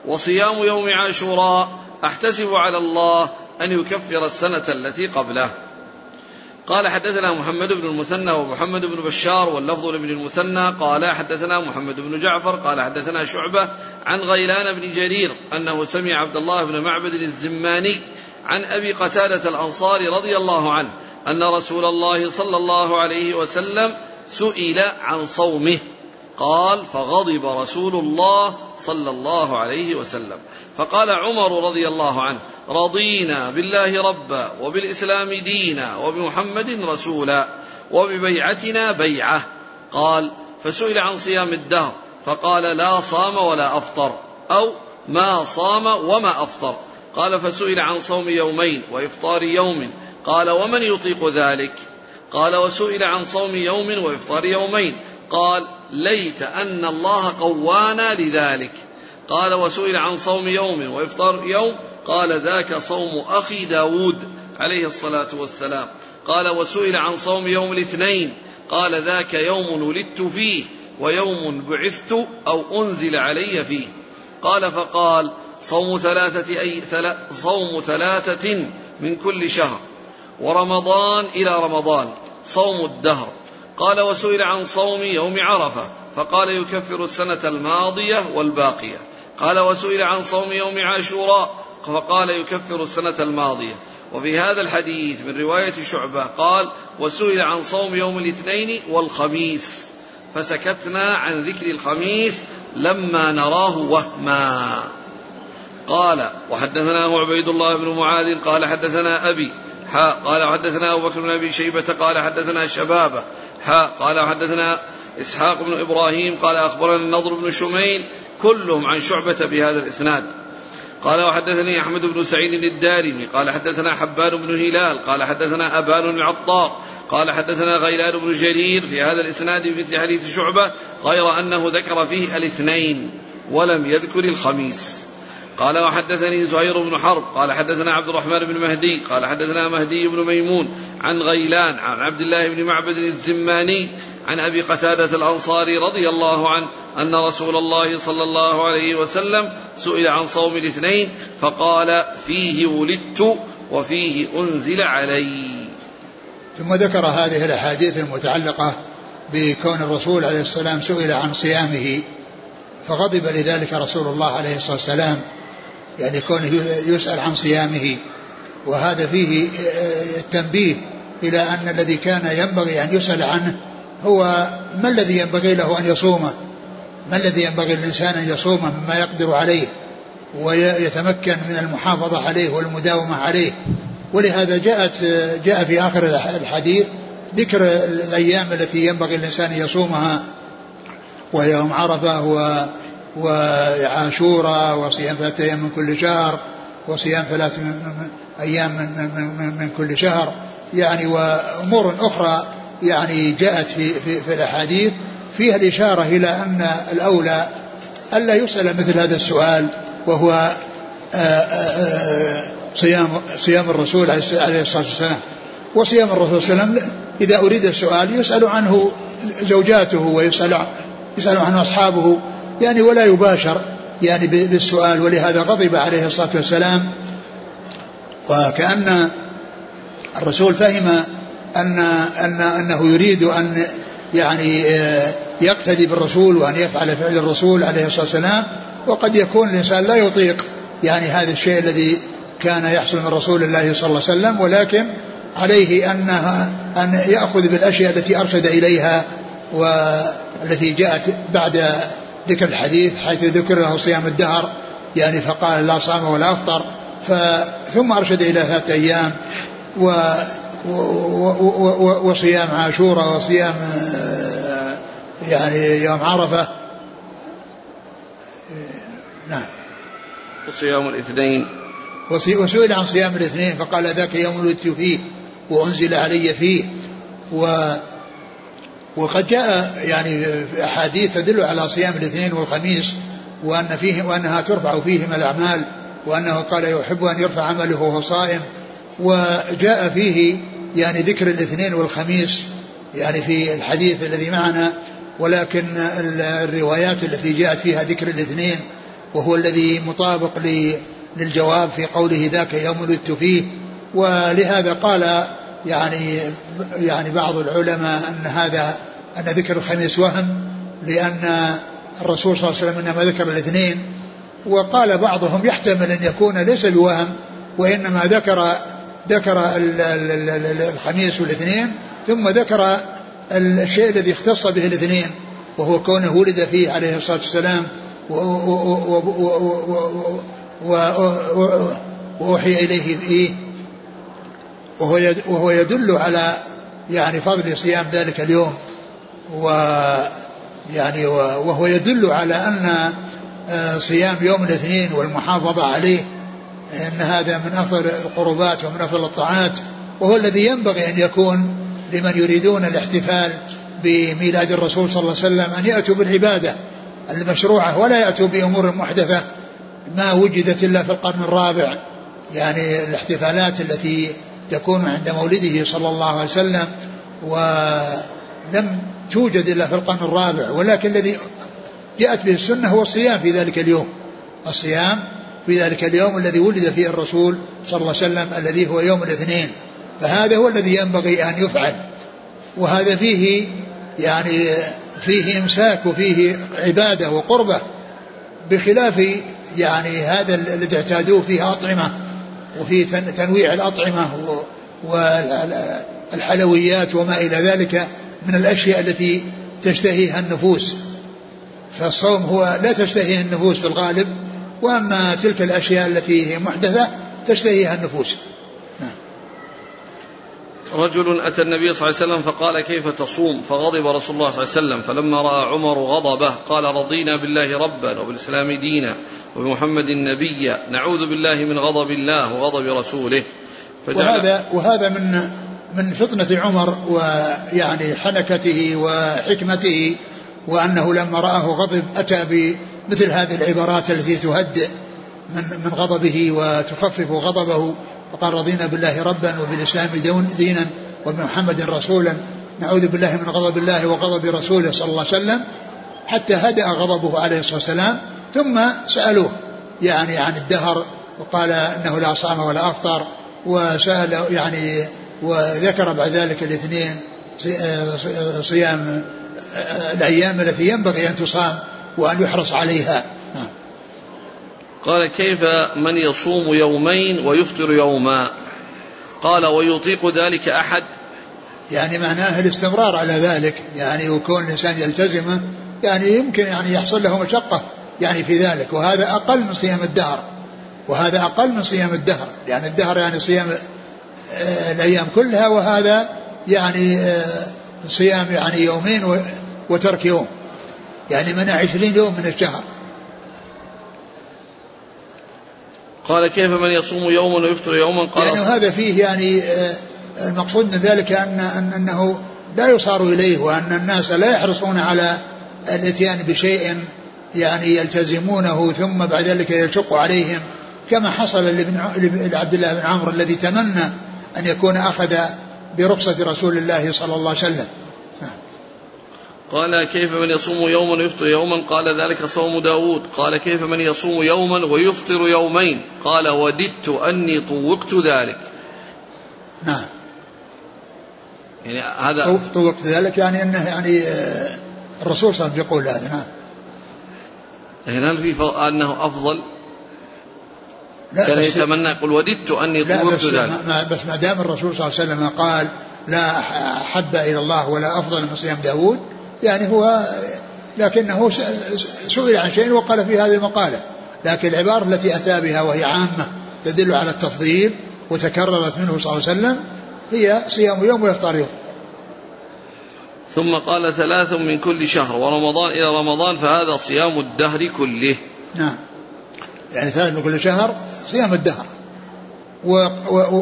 وصيام يوم عاشوراء أحتسب على الله أن يكفر السنة التي قبله. قال حدثنا محمد بن المثنى ومحمد بن بشار واللفظ لابن المثنى. قال حدثنا محمد بن جعفر قال حدثنا شعبة عن غيلان بن جرير أنه سمع عبد الله بن معبد الزماني عن أبي قتادة الأنصاري رضي الله عنه أن رسول الله صلى الله عليه وسلم سئل عن صومه. قال فغضب رسول الله صلى الله عليه وسلم. فقال عمر رضي الله عنه رضينا بالله ربا وبالإسلام دينا وبمحمد رسولا وببيعتنا بيعة. قال فسئل عن صيام الدهر. فقال لا صام ولا أفطر. أو ما صام وما أفطر. قال فسئل عن صوم يومين وإفطار يوم قال ومن يطيق ذلك؟ قال وسئل عن صوم يوم وإفطار يومين. قال ليت أن الله قوانا لذلك. قال وسئل عن صوم يوم وإفطار يوم. قال ذاك صوم أخي داود عليه الصلاة والسلام. قال وسئل عن صوم يوم الاثنين. قال ذاك يوم ولدت فيه ويوم بعثت أو أنزل علي فيه. قال فقال صوم ثلاثة أي صوم ثلاثة من كل شهر. ورمضان إلى رمضان صوم الدهر. قال وسئل عن صوم يوم عرفة فقال يكفر السنة الماضية والباقية. قال وسئل عن صوم يوم عاشوراء فقال يكفر السنة الماضية. وفي هذا الحديث من رواية شعبة قال وسئل عن صوم يوم الاثنين والخميس فسكتنا عن ذكر الخميس لما نراه وهما. قال وحدثناه عبيد الله بن معاذ قال حدثنا أبي حاء قال حدثنا أبو بكر بن أبي شيبة قال حدثنا شبابة حاء قال حدثنا إسحاق بن إبراهيم قال أخبرنا النضر بن شميل كلهم عن شعبة بهذا الإسناد. قال وحدثني أحمد بن سعيد الدارمي قال حدثنا حبان بن هلال قال حدثنا أبان العطار قال حدثنا غيلان بن جرير في هذا الإسناد بمثل حديث شعبة غير أنه ذكر فيه الاثنين ولم يذكر الخميس. قال وحدثني زهير بن حرب قال حدثنا عبد الرحمن بن مهدي قال حدثنا مهدي بن ميمون عن غيلان عن عبد الله بن معبد الزماني عن أبي قتادة الأنصاري رضي الله عنه أن رسول الله صلى الله عليه وسلم سئل عن صوم الاثنين فقال فيه ولدت وفيه أنزل علي. ثم ذكر هذه الأحاديث المتعلقة بكون الرسول عليه السلام سئل عن صيامه فغضب لذلك رسول الله عليه الصلاة والسلام يعني كونه يسأل عن صيامه وهذا فيه التنبيه إلى أن الذي كان ينبغي أن يسأل عنه هو ما الذي ينبغي له أن يصومه؟ ما الذي ينبغي للإنسان أن يصومه مما يقدر عليه ويتمكن من المحافظة عليه والمداومة عليه؟ ولهذا جاءت جاء في آخر الحديث ذكر الأيام التي ينبغي الإنسان أن يصومها وهي يوم عرفة وعاشوراء وصيام ثلاثة أيام من كل شهر وصيام ثلاث أيام من, من, من كل شهر. يعني وأمور أخرى يعني جاءت في, في, في الأحاديث فيها الإشارة إلى أن الأولى ألا يسأل مثل هذا السؤال وهو صيام صيام الرسول عليه الصلاة والسلام. وصيام الرسول صلى الله عليه وسلم إذا أريد السؤال يسأل عنه زوجاته ويسأل يسأل عنه أصحابه. يعني ولا يباشر يعني بالسؤال ولهذا غضب عليه الصلاة والسلام. وكأن الرسول فهم أن أن أنه يريد أن يعني آه، يقتدي بالرسول وأن يفعل فعل الرسول عليه الصلاة والسلام. وقد يكون الإنسان لا يطيق يعني هذا الشيء الذي كان يحصل من رسول الله صلى الله عليه وسلم. ولكن عليه أنها أن يأخذ بالأشياء التي أرشد إليها والتي جاءت بعد ذكر الحديث حيث ذكر له صيام الدهر يعني فقال لا صام ولا افطر ثم أرشد إلى ثلاثة أيام و وصيام عاشوراء وصيام آه، يعني يوم عرفة. نعم. وصيام الاثنين. وسئل عن صيام الاثنين فقال ذاك يوم ولدت فيه وأنزل علي فيه و وقد جاء يعني أحاديث تدل على صيام الاثنين والخميس وأن فيه وأنها ترفع فيهما الأعمال وأنه قال يحب أن يرفع عمله وهو صائم. وجاء فيه يعني ذكر الاثنين والخميس يعني في الحديث الذي معنا ولكن الروايات التي جاءت فيها ذكر الاثنين وهو الذي مطابق للجواب في قوله ذاك يوم ولدت فيه. ولهذا قال يعني يعني بعض العلماء ان هذا ان ذكر الخميس وهم لأن الرسول صلى الله عليه وسلم انما ذكر الاثنين وقال بعضهم يحتمل ان يكون ليس بوهم وانما ذكر ذكر الخميس والاثنين ثم ذكر الشيء الذي اختص به الاثنين وهو كونه ولد فيه عليه الصلاه والسلام وأوحي إليه فيه وهو وهو يدل على يعني فضل صيام ذلك اليوم و يعني وهو يدل على أن آه، صيام يوم الاثنين والمحافظة عليه إن هذا من أفضل القربات ومن أفضل الطاعات وهو الذي ينبغي أن يكون لمن يريدون الاحتفال بميلاد الرسول صلى الله عليه وسلم أن يأتوا بالعبادة المشروعة ولا يأتوا بأمور محدثة ما وجدت إلا في القرن الرابع يعني الاحتفالات التي تكون عند مولده صلى الله عليه وسلم ولم توجد إلا في القرن الرابع ولكن الذي جاءت به السنة هو الصيام في ذلك اليوم. الصيام في ذلك اليوم الذي ولد فيه الرسول صلى الله عليه وسلم الذي هو يوم الاثنين. فهذا هو الذي ينبغي أن يفعل. وهذا فيه يعني فيه إمساك وفيه عبادة وقربة بخلاف يعني هذا الذي اعتادوه فيه أطعمة. وفي تنويع الأطعمة والحلويات وما إلى ذلك من الأشياء التي تشتهيها النفوس فالصوم هو لا تشتهيه النفوس في الغالب وأما تلك الأشياء التي هي محدثة تشتهيها النفوس. رجل أتى النبي صلى الله عليه وسلم فقال كيف تصوم؟ فغضب رسول الله صلى الله عليه وسلم. فلما رأى عمر غضبه قال رضينا بالله ربا وبالإسلام دينا وبمحمد نبيا نعوذ بالله من غضب الله وغضب رسوله. وهذا وهذا من من فطنة عمر ويعني حنكته وحكمته وأنه لما رآه غضب أتى بمثل هذه العبارات التي تهدئ من من غضبه وتخفف غضبه. وقال رضينا بالله ربا وبالإسلام دينا وبمحمد رسولا نعوذ بالله من غضب الله وغضب رسوله صلى الله عليه وسلم حتى هدأ غضبه عليه الصلاة والسلام ثم سألوه يعني عن الدهر وقال إنه لا صام ولا أفطر وسأل يعني وذكر بعد ذلك الاثنين صيام الأيام التي ينبغي أن تصام وأن يحرص عليها نعم. قال كيف من يصوم يومين ويفطر يوما؟ قال ويطيق ذلك أحد؟ يعني معناه الاستمرار على ذلك. يعني وكون الإنسان يلتزمه يعني يمكن يعني يحصل له مشقة يعني في ذلك. وهذا أقل من صيام الدهر. وهذا أقل من صيام الدهر. لأن الدهر يعني صيام آه، الأيام كلها وهذا يعني آه، صيام يعني يومين وترك يوم. يعني من عشرين يوم من الشهر. قال كيف من يصوم يوما ويفطر يوما؟ قال يعني هذا فيه يعني آه، المقصود من ذلك أن أنه لا يصار إليه وأن الناس لا يحرصون على الإتيان بشيء يعني يلتزمونه ثم بعد ذلك يشق عليهم. كما حصل لعبد الله بن عمرو الذي تمنى أن يكون أخذ برخصة رسول الله صلى الله عليه وسلم. قال كيف من يصوم يوما ويفطر يوما؟ قال ذلك صوم داود. قال كيف من يصوم يوما ويفطر يومين؟ قال وددت أني طوقت ذلك. نعم. يعني هذا طوقت ذلك يعني أنه يعني آه، الرسول صلى الله عليه وسلم يقول هذا نعم. يعني هل في أنه أفضل؟ كان يتمنى يقول وددت أني طوقت ذلك. ما بس ما دام الرسول صلى الله عليه وسلم قال لا أحب إلى الله ولا أفضل من صيام داود يعني هو لكنه سئل عن شيء وقال في هذه المقالة. لكن العبارة التي أتى بها وهي عامة تدل على التفضيل وتكررت منه صلى الله عليه وسلم هي صيام يوم وإفطار يوم. ثم قال ثلاث من كل شهر ورمضان إلى رمضان فهذا صيام الدهر كله. نعم. يعني ثلاث من كل شهر صيام الدهر.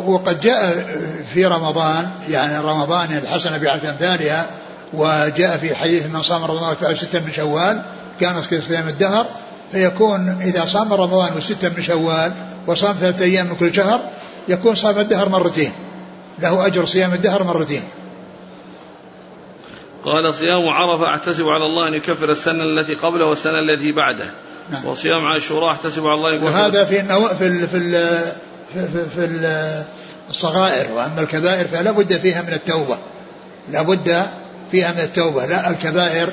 وقد جاء في رمضان يعني رمضان الحسنة بعشر أمثالها وجاء في حديث من صام رمضان فعل ستة من شوال كانت كصيام الدهر فيكون إذا صام رمضان وستة من شوال وصام ثلاثة أيام من كل شهر يكون صام الدهر مرتين. له أجر صيام الدهر مرتين. قال صيام عرفة أحتسب على الله أن يكفر السنة التي قبله والسنة التي بعده. نعم. وصيام عاشوراء أحتسب على الله أن يكفر. وهذا في النو... في ال... في ال... في, في, في الصغائر وأما الكبائر فلا بد فيها من التوبة. لا بد فيها من التوبة لا الكبائر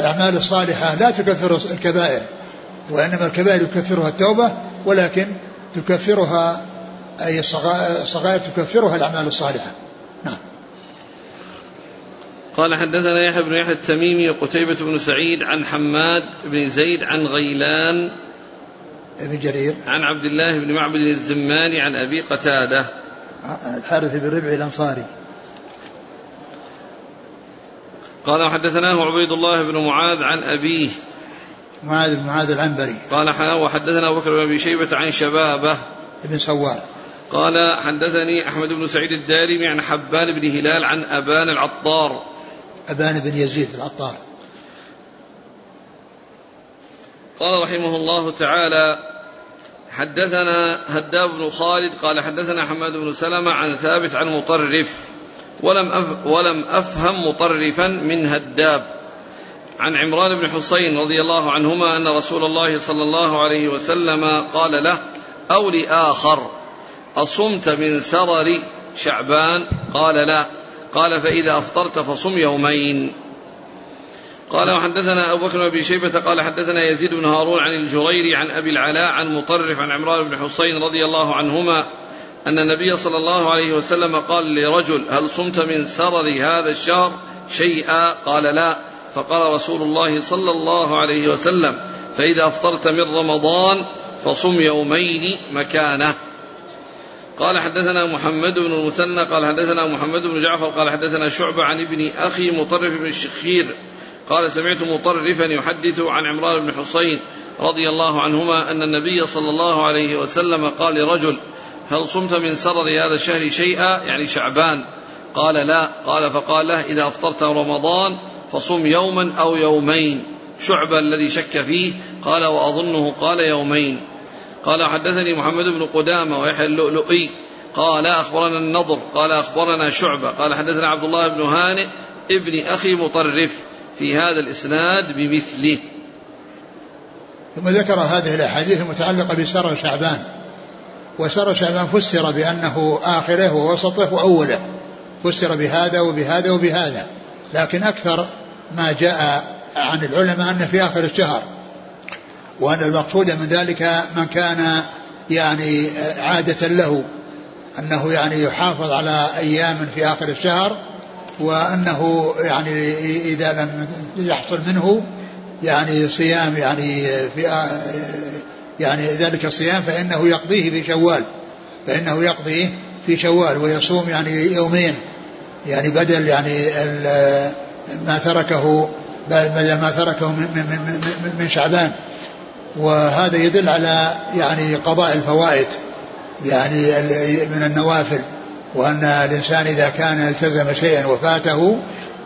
الأعمال الصالحة لا تكفر الكبائر وإنما الكبائر يكفرها التوبة ولكن تكفرها أي الصغائر تكفرها الأعمال الصالحة. نعم. قال حدثنا يحيى بن يحيى التميمي وقتيبة بن سعيد عن حماد بن زيد عن غيلان ابن جرير. عن عبد الله بن معبد الزماني عن أبي قتادة. الحارث بن ربعي الأنصاري. قال وحدثناه عبيد الله بن معاذ عن أبيه. معاذ بن معاذ العنبري. قال وحدثنا أبو بكر بن أبي شيبة عن شبابه. ابن سوار قال حدثني أحمد بن سعيد الدارمي عن حبان بن هلال عن أبان العطار. أبان بن يزيد العطار. قال رحمه الله تعالى حدثنا هداب بن خالد قال حدثنا حماد بن سلمة عن ثابت عن مطرف. ولم أف ولم أفهم مطرفا من هداب. عن عمران بن حسين رضي الله عنهما أن رسول الله صلى الله عليه وسلم قال له أو لآخر أصمت من سرر شعبان؟ قال لا. قال فإذا أفطرت فصم يومين. قال وحدثنا أبو بكر بن شيبة قال حدثنا يزيد بن هارون عن الجريري عن أبي العلاء عن مطرف عن عمران بن حسين رضي الله عنهما أن النبي صلى الله عليه وسلم قال لرجل هل صمت من سرر هذا الشهر؟ شيئا؟ قال لا. فقال رسول الله صلى الله عليه وسلم فإذا أفطرت من رمضان فصم يومين مكانه. قال حدثنا محمد بن المثنى قال حدثنا محمد بن جعفر قال حدثنا شعبة عن ابن أخي مطرف بن الشخير. قال سمعت مطرفا يحدث عن عمران بن حصين رضي الله عنهما أن النبي صلى الله عليه وسلم قال لرجل هل صمت من سرر هذا الشهر شيئا؟ يعني شعبان. قال لا. قال فقال له إذا أفطرت رمضان فصم يوما أو يومين. شعبة الذي شك فيه. قال وأظنه قال يومين. قال حدثني محمد بن قدامة ويحيى اللؤلؤي. قال أخبرنا النضر. قال أخبرنا شعبة. قال حدثنا عبد الله بن هانئ ابن أخي مطرف في هذا الإسناد بمثله. ثم ذكر هذه الأحاديث المتعلقة بسر شعبان. وسر شعبان فسر بأنه آخره ووسطه وأوله. فسر بهذا وبهذا وبهذا. لكن أكثر ما جاء عن العلماء أن في آخر الشهر. وأن المقصود من ذلك من كان يعني عادة له. أنه يعني يحافظ على أيام في آخر الشهر. وأنه يعني إذا لم يحصل منه يعني صيام يعني في يعني ذلك الصيام فإنه يقضيه في شوال فإنه يقضيه في شوال ويصوم يعني يومين يعني بدل يعني ما تركه بدل ما تركه من, من, من, من شعبان. وهذا يدل على يعني قضاء الفوائد يعني من النوافل وأن الإنسان إذا كان التزم شيئا وفاته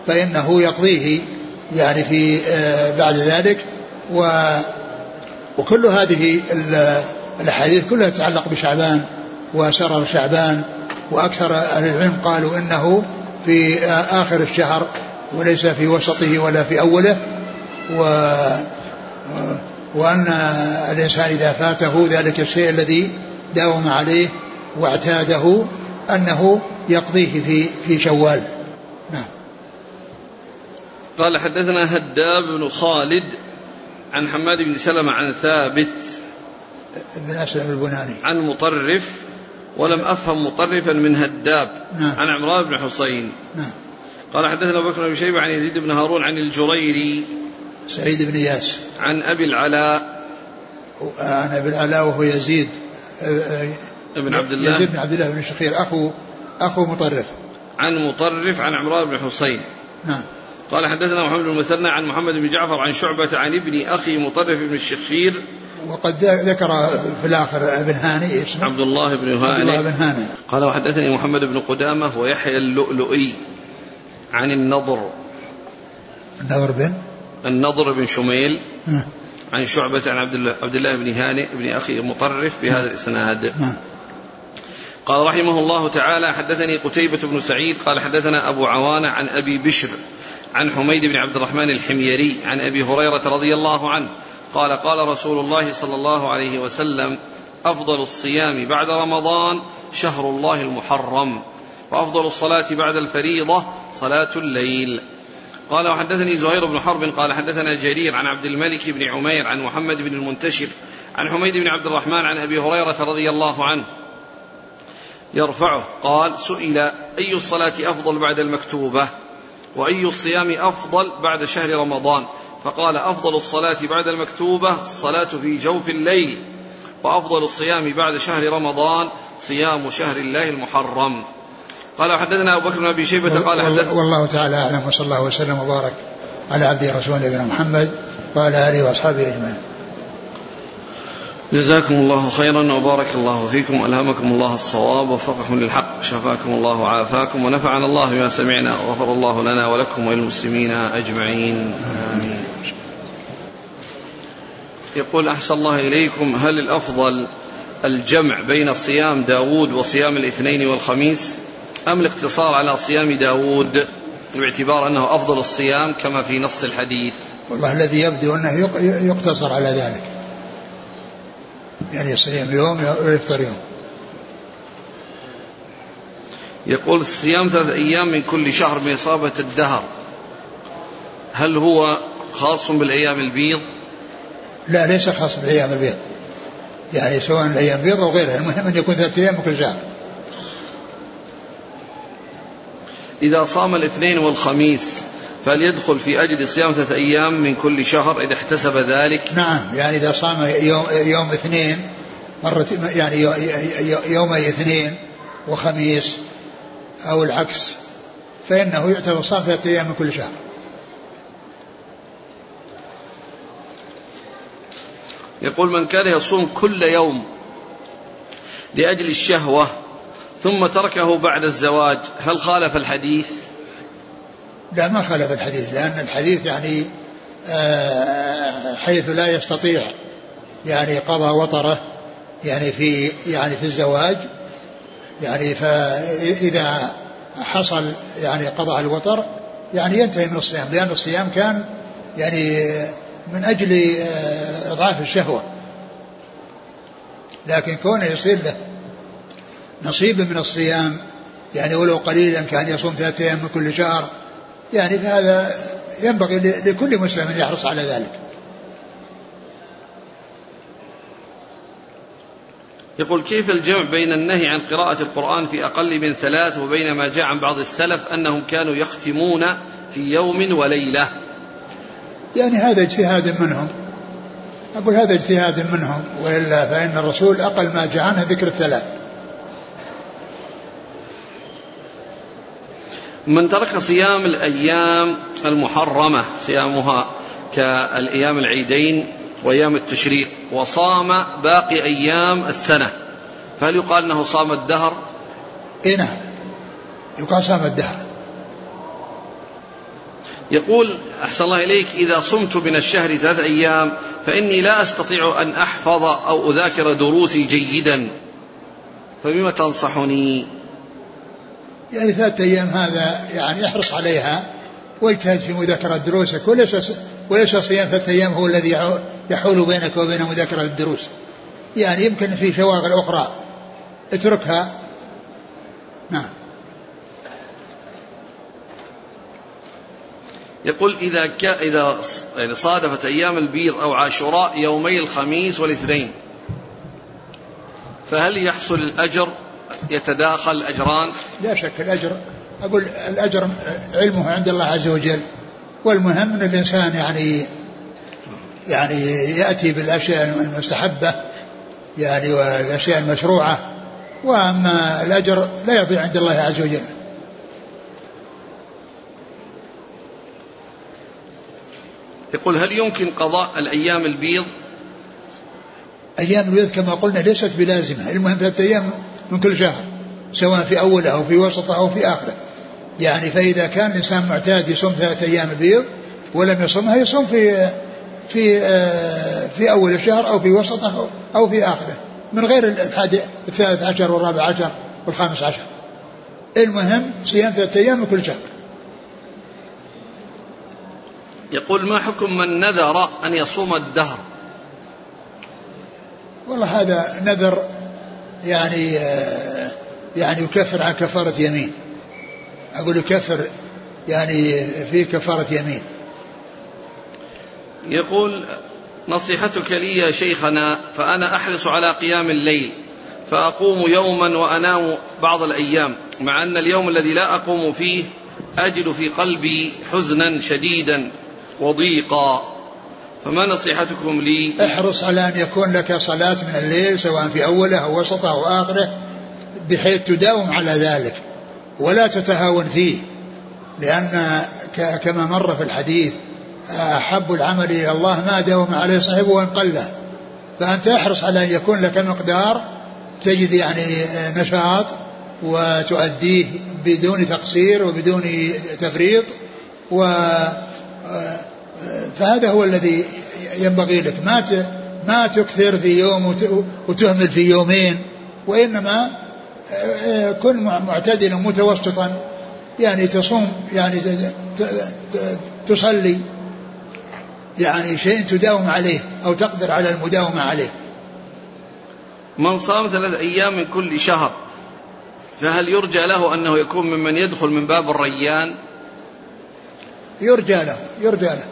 فإنه يقضيه يعني في آه، بعد ذلك. و وكل هذه الأحاديث كلها تتعلق بشعبان وسرر شعبان وأكثر أهل العلم قالوا إنه في آخر الشهر وليس في وسطه ولا في أوله. و وأن الإنسان إذا فاته ذلك الشيء الذي داوم عليه واعتاده أنه يقضيه في في شوال. نعم. قال حدثنا هداب بن خالد عن حماد بن سلمة عن ثابت بن أسلم البناني. عن مطرف ولم أفهم مطرفا من هداب نعم. عن عمران بن حصين نعم. قال حدثنا أبو بكر بن شيبة عن يزيد بن هارون عن الجريري. سعيد بن إياس عن أبي العلاء. عن أبي العلاء وهو يزيد. ابن عبد الله. يزيد بن عبد الله بن الشخير أخو أخو مطرف. عن مطرف عن عمران بن حصين نعم. قال حدثنا محمد بن المثنى عن محمد بن جعفر عن شعبة عن ابن أخي مطرف بن الشخير. وقد ذكر في الآخر ابن هاني اسمه؟ عبد الله بن هاني عبد الله بن هاني. قال وحدثني محمد بن قدامة ويحيى اللؤلؤي عن النضر. النضر بن؟ النضر بن شميل عن شعبة عن عبد الله, عبد الله بن هانئ بن أخي مطرف بهذا الإسناد. قال رحمه الله تعالى حدثني قتيبة بن سعيد قال حدثنا أبو عوانة عن أبي بشر عن حميد بن عبد الرحمن الحميري عن أبي هريرة رضي الله عنه قال قال رسول الله صلى الله عليه وسلم أفضل الصيام بعد رمضان شهر الله المحرم وأفضل الصلاة بعد الفريضة صلاة الليل. قال وحدثني زهير بن حرب قال حدثنا جرير عن عبد الملك بن عمير عن محمد بن المنتشر عن حميد بن عبد الرحمن عن أبي هريرة رضي الله عنه يرفعه. قال سئل أي الصلاة أفضل بعد المكتوبة؟ وأي الصيام أفضل بعد شهر رمضان. فقال أفضل الصلاة بعد المكتوبة الصلاة في جوف الليل وأفضل الصيام بعد شهر رمضان صيام شهر الله المحرم. قال حدثنا أبو بكر بن أبي شيبة قال حدثنا والله تعالى أعلم وصلى الله وسلم وبارك على عبده رسول نبينا محمد وعلى آله وأصحابه أجمعين. جزاكم الله خيرا وبارك الله فيكم ألهمكم الله الصواب ووفقكم للحق شفاكم الله وعافاكم ونفعنا الله بما سمعنا وغفر الله لنا ولكم وللمسلمين أجمعين. آمين. يقول أحسن الله إليكم هل الأفضل الجمع بين صيام داود وصيام الاثنين والخميس أم الاقتصار على صيام داود باعتبار أنه أفضل الصيام كما في نص الحديث؟ والله الذي يبدو أنه يقتصر على ذلك. يعني يصيم يوم ويفطر يوم. يقول الصيام ثلاث أيام من كل شهر بإصابة الدهر. هل هو خاص بالأيام البيض؟ لا ليس خاص بالأيام البيض. يعني سواء الأيام البيض أو غيرها المهم أن يكون ثلاثة أيام من كل شهر. إذا صام الاثنين والخميس فليدخل في أجل صيام ثلاثة أيام من كل شهر إذا احتسب ذلك. نعم يعني إذا صام يوم, يوم اثنين مرة يعني يومي اثنين وخميس أو العكس فإنه يعتبر صام ثلاثة أيام من كل شهر. يقول من كان يصوم كل يوم لأجل الشهوة ثم تركه بعد الزواج هل خالف الحديث؟ لا ما خالف الحديث لأن الحديث يعني آه، حيث لا يستطيع يعني قضى وطره يعني في يعني في الزواج يعني فإذا حصل يعني قضاء الوطر يعني ينتهي من الصيام لأن الصيام كان يعني من أجل آه، إضعاف الشهوة. لكن كونه يصير له نصيب من الصيام يعني ولو قليلا كان يصوم ثلاثة أيام من كل شهر يعني فهذا ينبغي لكل مسلم أن يحرص على ذلك. يقول كيف الجمع بين النهي عن قراءة القرآن في أقل من ثلاث وبين ما جاء عن بعض السلف أنهم كانوا يختمون في يوم وليلة؟ يعني هذا اجتهاد منهم. أقول هذا اجتهاد منهم وإلا فإن الرسول أقل ما جاء عنه ذكر الثلاث. من ترك صيام الأيام المحرمة صيامها كالأيام العيدين وأيام التشريق وصام باقي أيام السنة. فهل يقال أنه صام الدهر؟ إيه نعم. يقال صام الدهر. يقول أحسن الله إليك إذا صمت من الشهر ثلاث أيام فإني لا أستطيع أن أحفظ أو أذاكر دروسي جيدا. فبما تنصحني؟ يعني ثلاثة أيام هذا يعني احرص عليها واجتهد في مذاكرة دروسك وليس وليس صيام ثلاثة أيام هو الذي يحول بينك وبين مذاكرة الدروس. يعني يمكن في شواغل أخرى. اتركها. نعم. يقول إذا ك... إذا يعني صادفت أيام البيض أو عاشوراء يومي الخميس والاثنين فهل يحصل الأجر؟ يتداخل الأجران لا شك الأجر أقول الأجر علمه عند الله عز وجل والمهم أن الإنسان يعني يعني يأتي بالأشياء المستحبة يعني والأشياء المشروعة وأما الأجر لا يضيع عند الله عز وجل. يقول هل يمكن قضاء الأيام البيض؟ أيام البيض كما قلنا ليست بلازمة المهم ثلاثة أيام من كل شهر سواء في أوله أو في وسطه أو في آخره. يعني فإذا كان الإنسان معتاد يصوم ثلاثة أيام البيض ولم يصومها يصوم في في آه، في أول الشهر أو في وسطه أو في آخره من غير الحادي الثالث عشر والرابع عشر والخامس عشر. المهم صيام ثلاثة أيام من كل شهر. يقول ما حكم من نذر أن يصوم الدهر؟ والله هذا نذر يعني آه، يعني يكفر عن كفارة يمين. أقول يكفر يعني في كفارة يمين. يقول نصيحتك لي يا شيخنا فأنا أحرص على قيام الليل فأقوم يوما وأنام بعض الأيام مع أن اليوم الذي لا أقوم فيه أجد في قلبي حزنا شديدا وضيقا. فما نصيحتكم لي؟ احرص على أن يكون لك صلاة من الليل سواء في أوله أو وسطه أو آخره بحيث تداوم على ذلك ولا تتهاون فيه. لأن كما مر في الحديث أحب العمل إلى الله ما داوم عليه صاحبه وإن قل فأنت احرص على أن يكون لك مقدار تجد يعني نشاط وتؤديه بدون تقصير وبدون تفريط و فهذا هو الذي ينبغي لك. ما ما تكثر في يوم وتهمل في يومين وإنما كن معتدلا متوسطا يعني تصوم يعني تصلي. يعني شيء تداوم عليه أو تقدر على المداومة عليه. من صام ثلاث أيام من كل شهر فهل يرجى له أنه يكون ممن يدخل من باب الريان؟ يرجى له يرجى له.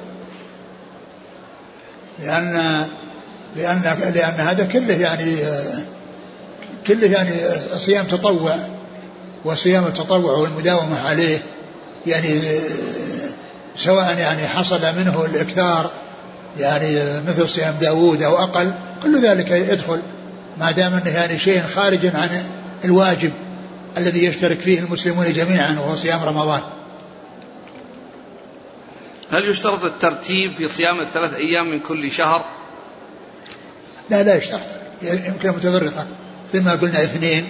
لأن لأن لأن هذا كله يعني كله يعني صيام تطوع وصيام التطوع والمداومة عليه. يعني سواء يعني حصل منه الإكثار يعني مثل صيام داوود أو أقل كل ذلك يدخل. ما دام أنه يعني شيء خارج عن الواجب الذي يشترك فيه المسلمون جميعا وهو صيام رمضان. هل يشترط الترتيب في صيام الثلاث أيام من كل شهر؟ لا لا يشترط. يمكن متفرقة. ثم قلنا اثنين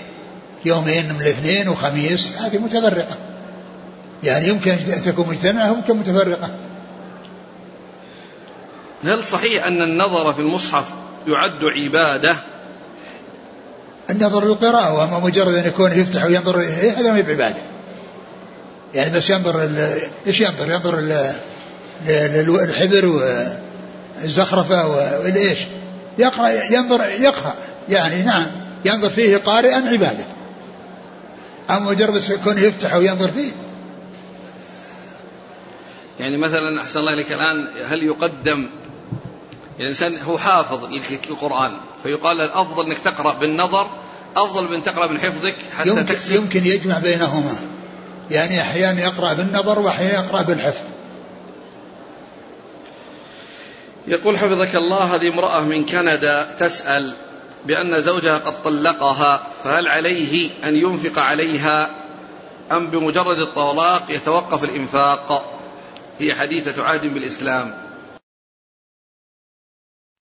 يومين من الاثنين وخميس هذه متفرقة. يعني يمكن أن تكون مجتمعة ويمكن متفرقة. هل صحيح أن النظر في المصحف يعد عبادة؟ النظر للقراءة وأما مجرد أن يكون يفتح وينظر إيه هذا ما بعبادة يعني بس ينظر إيش ينظر؟ ينظر للحبر والزخرفة والإيش؟ يقرأ ينظر يقرأ. يعني نعم ينظر فيه قارئا عبادة. أما مجرد يكون يفتح وينظر فيه. يعني مثلا أحسن الله إليك الآن هل يقدم؟ الإنسان هو حافظ للقرآن فيقال الأفضل أنك تقرأ بالنظر أفضل من تقرأ من حفظك حتى يمكن تكسب. يمكن يجمع بينهما. يعني أحيانا يقرأ بالنظر وأحيانا يقرأ بالحفظ. يقول حفظك الله هذه امرأة من كندا تسأل بأن زوجها قد طلقها فهل عليه أن ينفق عليها أم بمجرد الطلاق يتوقف الإنفاق؟ هي حديثة عهد بالإسلام.